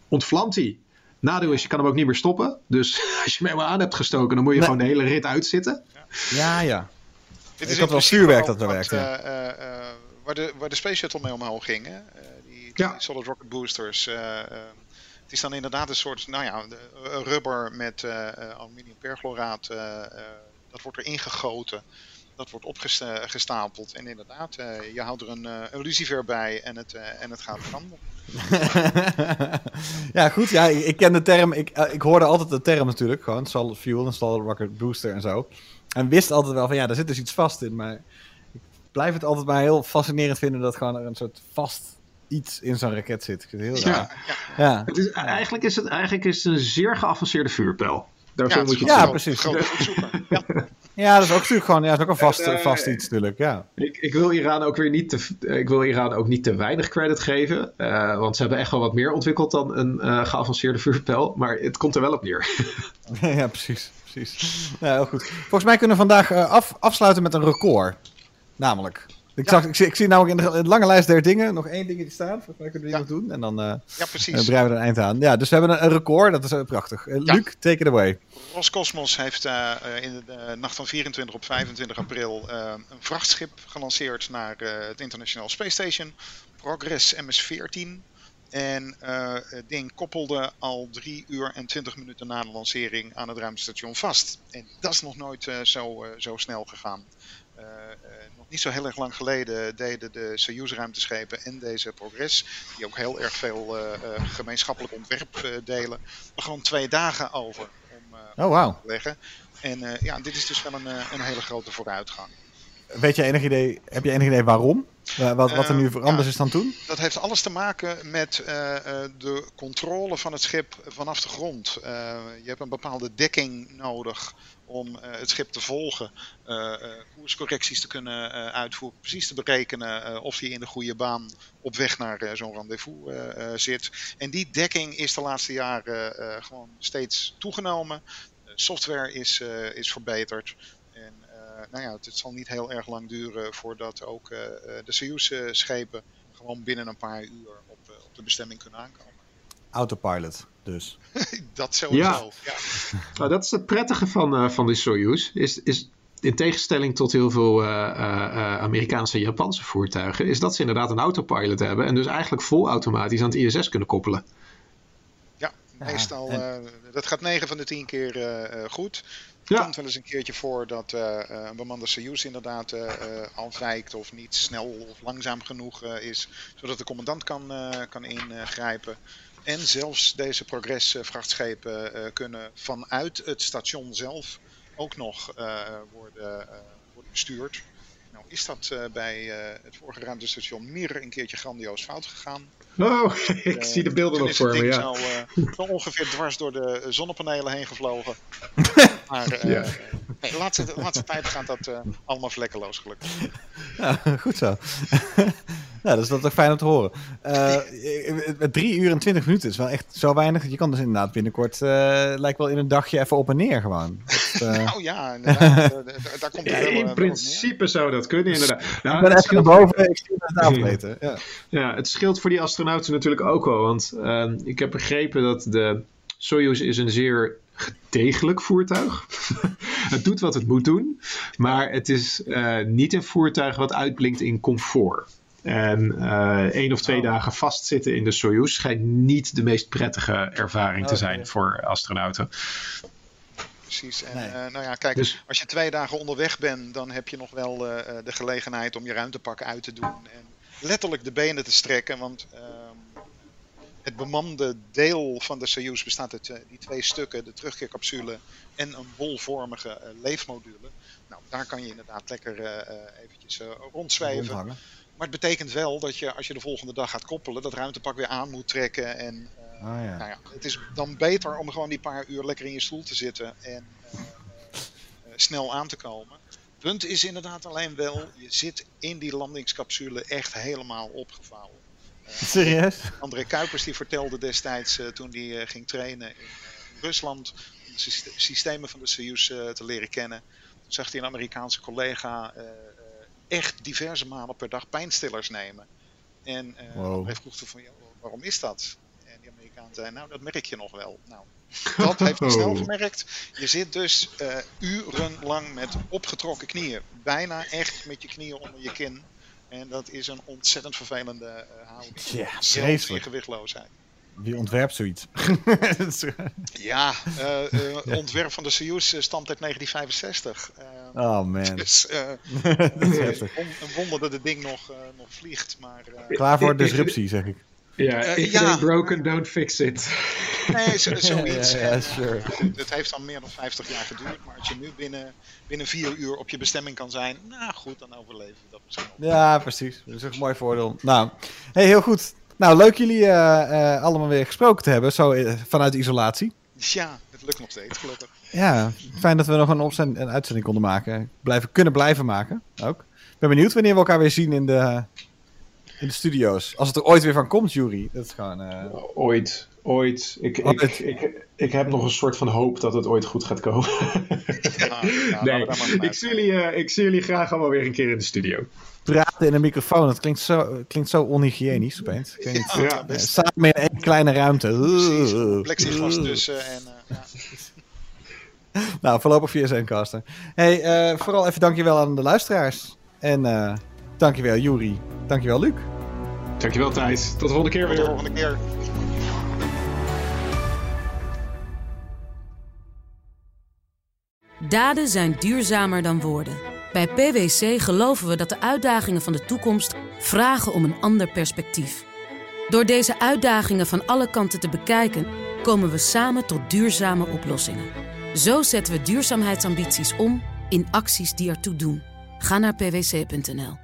ontvlamt hij. Nadeel is, je kan hem ook niet meer stoppen. Dus als je hem helemaal aan hebt gestoken, dan moet je Nee. gewoon de hele rit uitzitten. Ja, ja. Dit Ik in had wel vuurwerk dat er wat, werkte. eh, eh, eh, waar, de, waar de Space Shuttle mee omhoog ging, hè? Eh, die, die Ja. Solid Rocket Boosters. eh, eh, het is dan inderdaad een soort, nou ja, rubber met eh, eh, aluminium perchloraat. eh, eh, dat wordt erin gegoten. Dat wordt opgestapeld. En inderdaad, eh, je houdt er een, eh, een lucifer bij en het, eh, en het gaat branden. ja, goed. Ja, ik, ik ken de term. Ik, ik hoorde altijd de term natuurlijk. Gewoon solid fuel en solid rocket booster en zo. En wist altijd wel van ja, daar zit dus iets vast in. Maar ik blijf het altijd maar heel fascinerend vinden dat gewoon er een soort vast iets in zo'n raket zit. Ik vind het heel Ja. raar. Ja. Het is, eigenlijk, is het, eigenlijk is het een zeer geavanceerde vuurpijl. Daarvoor het moet je een Ja, precies. Ja. Ja, dat is ook natuurlijk gewoon ja, dat is ook een vast, eh, vast iets natuurlijk. Ja. Ik, ik wil Iran ook weer niet te, ik wil Iran ook niet te weinig credit geven. eh, want ze hebben echt wel wat meer ontwikkeld dan een eh, geavanceerde vuurpijl. Maar het komt er wel op neer. ja, precies. precies. Ja, heel goed. Volgens mij kunnen we vandaag af, afsluiten met een record. Namelijk. Ik, zag, ik, zie, ik zie namelijk in de, in de lange lijst der dingen nog één dingetje staan. Volgens mij kunnen we die nog doen. En dan eh ja, eh, precies. breien we er een eind aan. Ja, dus we hebben een, een record. Dat is eh, prachtig. Luc, take it away. Roscosmos heeft in de nacht van 24 op 25 april een vrachtschip gelanceerd naar het International Space Station, Progress MS-14. En het ding koppelde al 3 uur en 20 minuten na de lancering aan het ruimtestation vast. En dat is nog nooit zo, zo snel gegaan. Eh, eh, nog niet zo heel erg lang geleden deden de Soyuz-ruimteschepen en deze Progress, die ook heel erg veel eh, gemeenschappelijk ontwerp delen, er gewoon twee dagen over om Oh, te leggen. En ja, dit is dus wel een, een hele grote vooruitgang. Weet je enig idee, heb je enig idee waarom? Wat, wat er nu Eh, voor anders ja. is dan toen? Dat heeft alles te maken met de controle van het schip vanaf de grond. Je hebt een bepaalde dekking nodig om eh, het schip te volgen, eh, eh, koerscorrecties te kunnen uitvoeren, precies te berekenen of hij in de goede baan op weg naar zo'n rendezvous zit. En die dekking is de laatste jaren gewoon steeds toegenomen. Software is, is verbeterd. En nou ja, het, zal niet heel erg lang duren voordat ook de Soyuz-schepen gewoon binnen een paar uur op, op de bestemming kunnen aankomen. Autopilot, dus. Dat sowieso. Ja. Nou, dat is het prettige van, eh, van de Soyuz. Is, is in tegenstelling tot heel veel eh, eh, eh, Amerikaanse en Japanse voertuigen, is dat ze inderdaad een autopilot hebben en dus eigenlijk vol automatisch aan het ISS kunnen koppelen. Ja, meestal. eh, dat gaat 9 van de 10 keer eh, eh, goed. Het Ja. komt wel eens een keertje voor dat eh, eh, een bemande Soyuz inderdaad eh, eh, afwijkt of niet snel of langzaam genoeg eh, is, zodat de commandant kan, eh, kan ingrijpen. En zelfs deze Progress-vrachtschepen eh, kunnen vanuit het station zelf ook nog eh, worden, eh, worden bestuurd. Nou is dat bij het vorige ruimtestation Mir een keertje grandioos fout gegaan. Oh, ik zie de beelden nog voor me, ja. zo, zo ongeveer dwars door de zonnepanelen heen gevlogen. maar eh, Ja. nee, de, laatste, de laatste tijd gaat dat eh, allemaal vlekkeloos gelukkig. Ja, goed zo. dus dat is toch fijn om te horen. Eh, met drie uur en twintig minuten is wel echt zo weinig. Je kan dus inderdaad binnenkort, eh, lijkt wel in een dagje even op en neer gewoon. Dat, eh, Nou ja, daar komt het wel, wel In principe zou dat kunnen, inderdaad. ik Nou, ben het, even naar boven, ik zie het afweten. Ja. ja, het scheelt voor die astronauten natuurlijk ook wel. Want ehm, ik heb begrepen dat de Soyuz is een zeer gedegelijk voertuig. het doet wat het moet doen. Maar het is eh, niet een voertuig wat uitblinkt in comfort. En eh één of twee dagen vastzitten in de Soyuz schijnt niet de meest prettige ervaring te Oké. zijn voor astronauten. Precies. En Nee. eh, nou ja, kijk, Dus- als je twee dagen onderweg bent, dan heb je nog wel de gelegenheid om je ruimtepak uit te doen. En letterlijk de benen te strekken. Want ehm, het bemande deel van de Soyuz bestaat uit eh, die twee stukken, de terugkeercapsule en een bolvormige eh, leefmodule. Nou, daar kan je inderdaad lekker eh, eventjes rondzweven. Rondhangen. Maar het betekent wel dat je, als je de volgende dag gaat koppelen, dat ruimtepak weer aan moet trekken. En Ah, ja. nou ja, het is dan beter om gewoon die paar uur lekker in je stoel te zitten en snel aan te komen. Punt is inderdaad alleen wel, je zit in die landingscapsule echt helemaal opgevouwen. Serieus? André Kuipers die vertelde destijds eh, toen hij eh, ging trainen in, eh, Rusland om de syste- systemen van de Soyuz te leren kennen. Toen zag hij een Amerikaanse collega echt diverse malen per dag pijnstillers nemen. En Wow. André vroeg toen van, "Ja, waarom is dat? En die Amerikaan zei, nou dat merk je nog wel. Nou, dat heeft hij snel gemerkt. Je zit dus eh, urenlang met opgetrokken knieën. Bijna echt met je knieën onder je kin. En dat is een ontzettend vervelende eh houding. Ja, vreselijk. gewichtloosheid. Wie ontwerpt zoiets? Ja, eh, eh, het ontwerp van de Soyuz stamt uit 1965. Eh, oh man. dus eh, een wonder dat het ding nog, eh, nog vliegt. Maar eh, Klaar voor disruptie, zeg ik. Ja, Eh, if ja. broken, don't fix it. nee, zo, zoiets. Ja, ja, sure. eh, goed, het heeft dan meer dan 50 jaar geduurd. Maar als je nu binnen, binnen vier uur op je bestemming kan zijn, nou goed, dan overleven we dat misschien wel. Ja, precies. Dat is een mooi voordeel. Nou, hey, heel goed. Nou, leuk jullie eh, eh, allemaal weer gesproken te hebben, zo vanuit isolatie. Ja, het lukt nog steeds, gelukkig. Ja, fijn dat we nog een, opzend- een uitzending konden maken. Blijven, kunnen blijven maken ook. Ik ben benieuwd wanneer we elkaar weer zien in de, in de studio's. Als het er ooit weer van komt, Jury. Dat is gewoon... eh, Ooit, ooit. Ik, ik, ik, ik, heb nog een soort van hoop dat het ooit goed gaat komen. Nee, ik zie, jullie, eh, ik zie jullie graag allemaal weer een keer in de studio. praten in een microfoon, dat klinkt zo, klinkt zo onhygiënisch opeens. Ik weet niet. Ja, Ja, best. Samen in één kleine ruimte. Precies, plexiglas tussen en... eh, ja. Nou, voorlopig via Zencaster. Hey, eh, vooral even dankjewel aan de luisteraars. En eh dankjewel Juri. Dankjewel Luc. Dankjewel Thijs. Tot de volgende keer Tot de weer. volgende keer. Daden zijn duurzamer dan woorden. Bij PwC geloven we dat de uitdagingen van de toekomst vragen om een ander perspectief. Door deze uitdagingen van alle kanten te bekijken, komen we samen tot duurzame oplossingen. Zo zetten we duurzaamheidsambities om in acties die ertoe doen. Ga naar pwc.nl.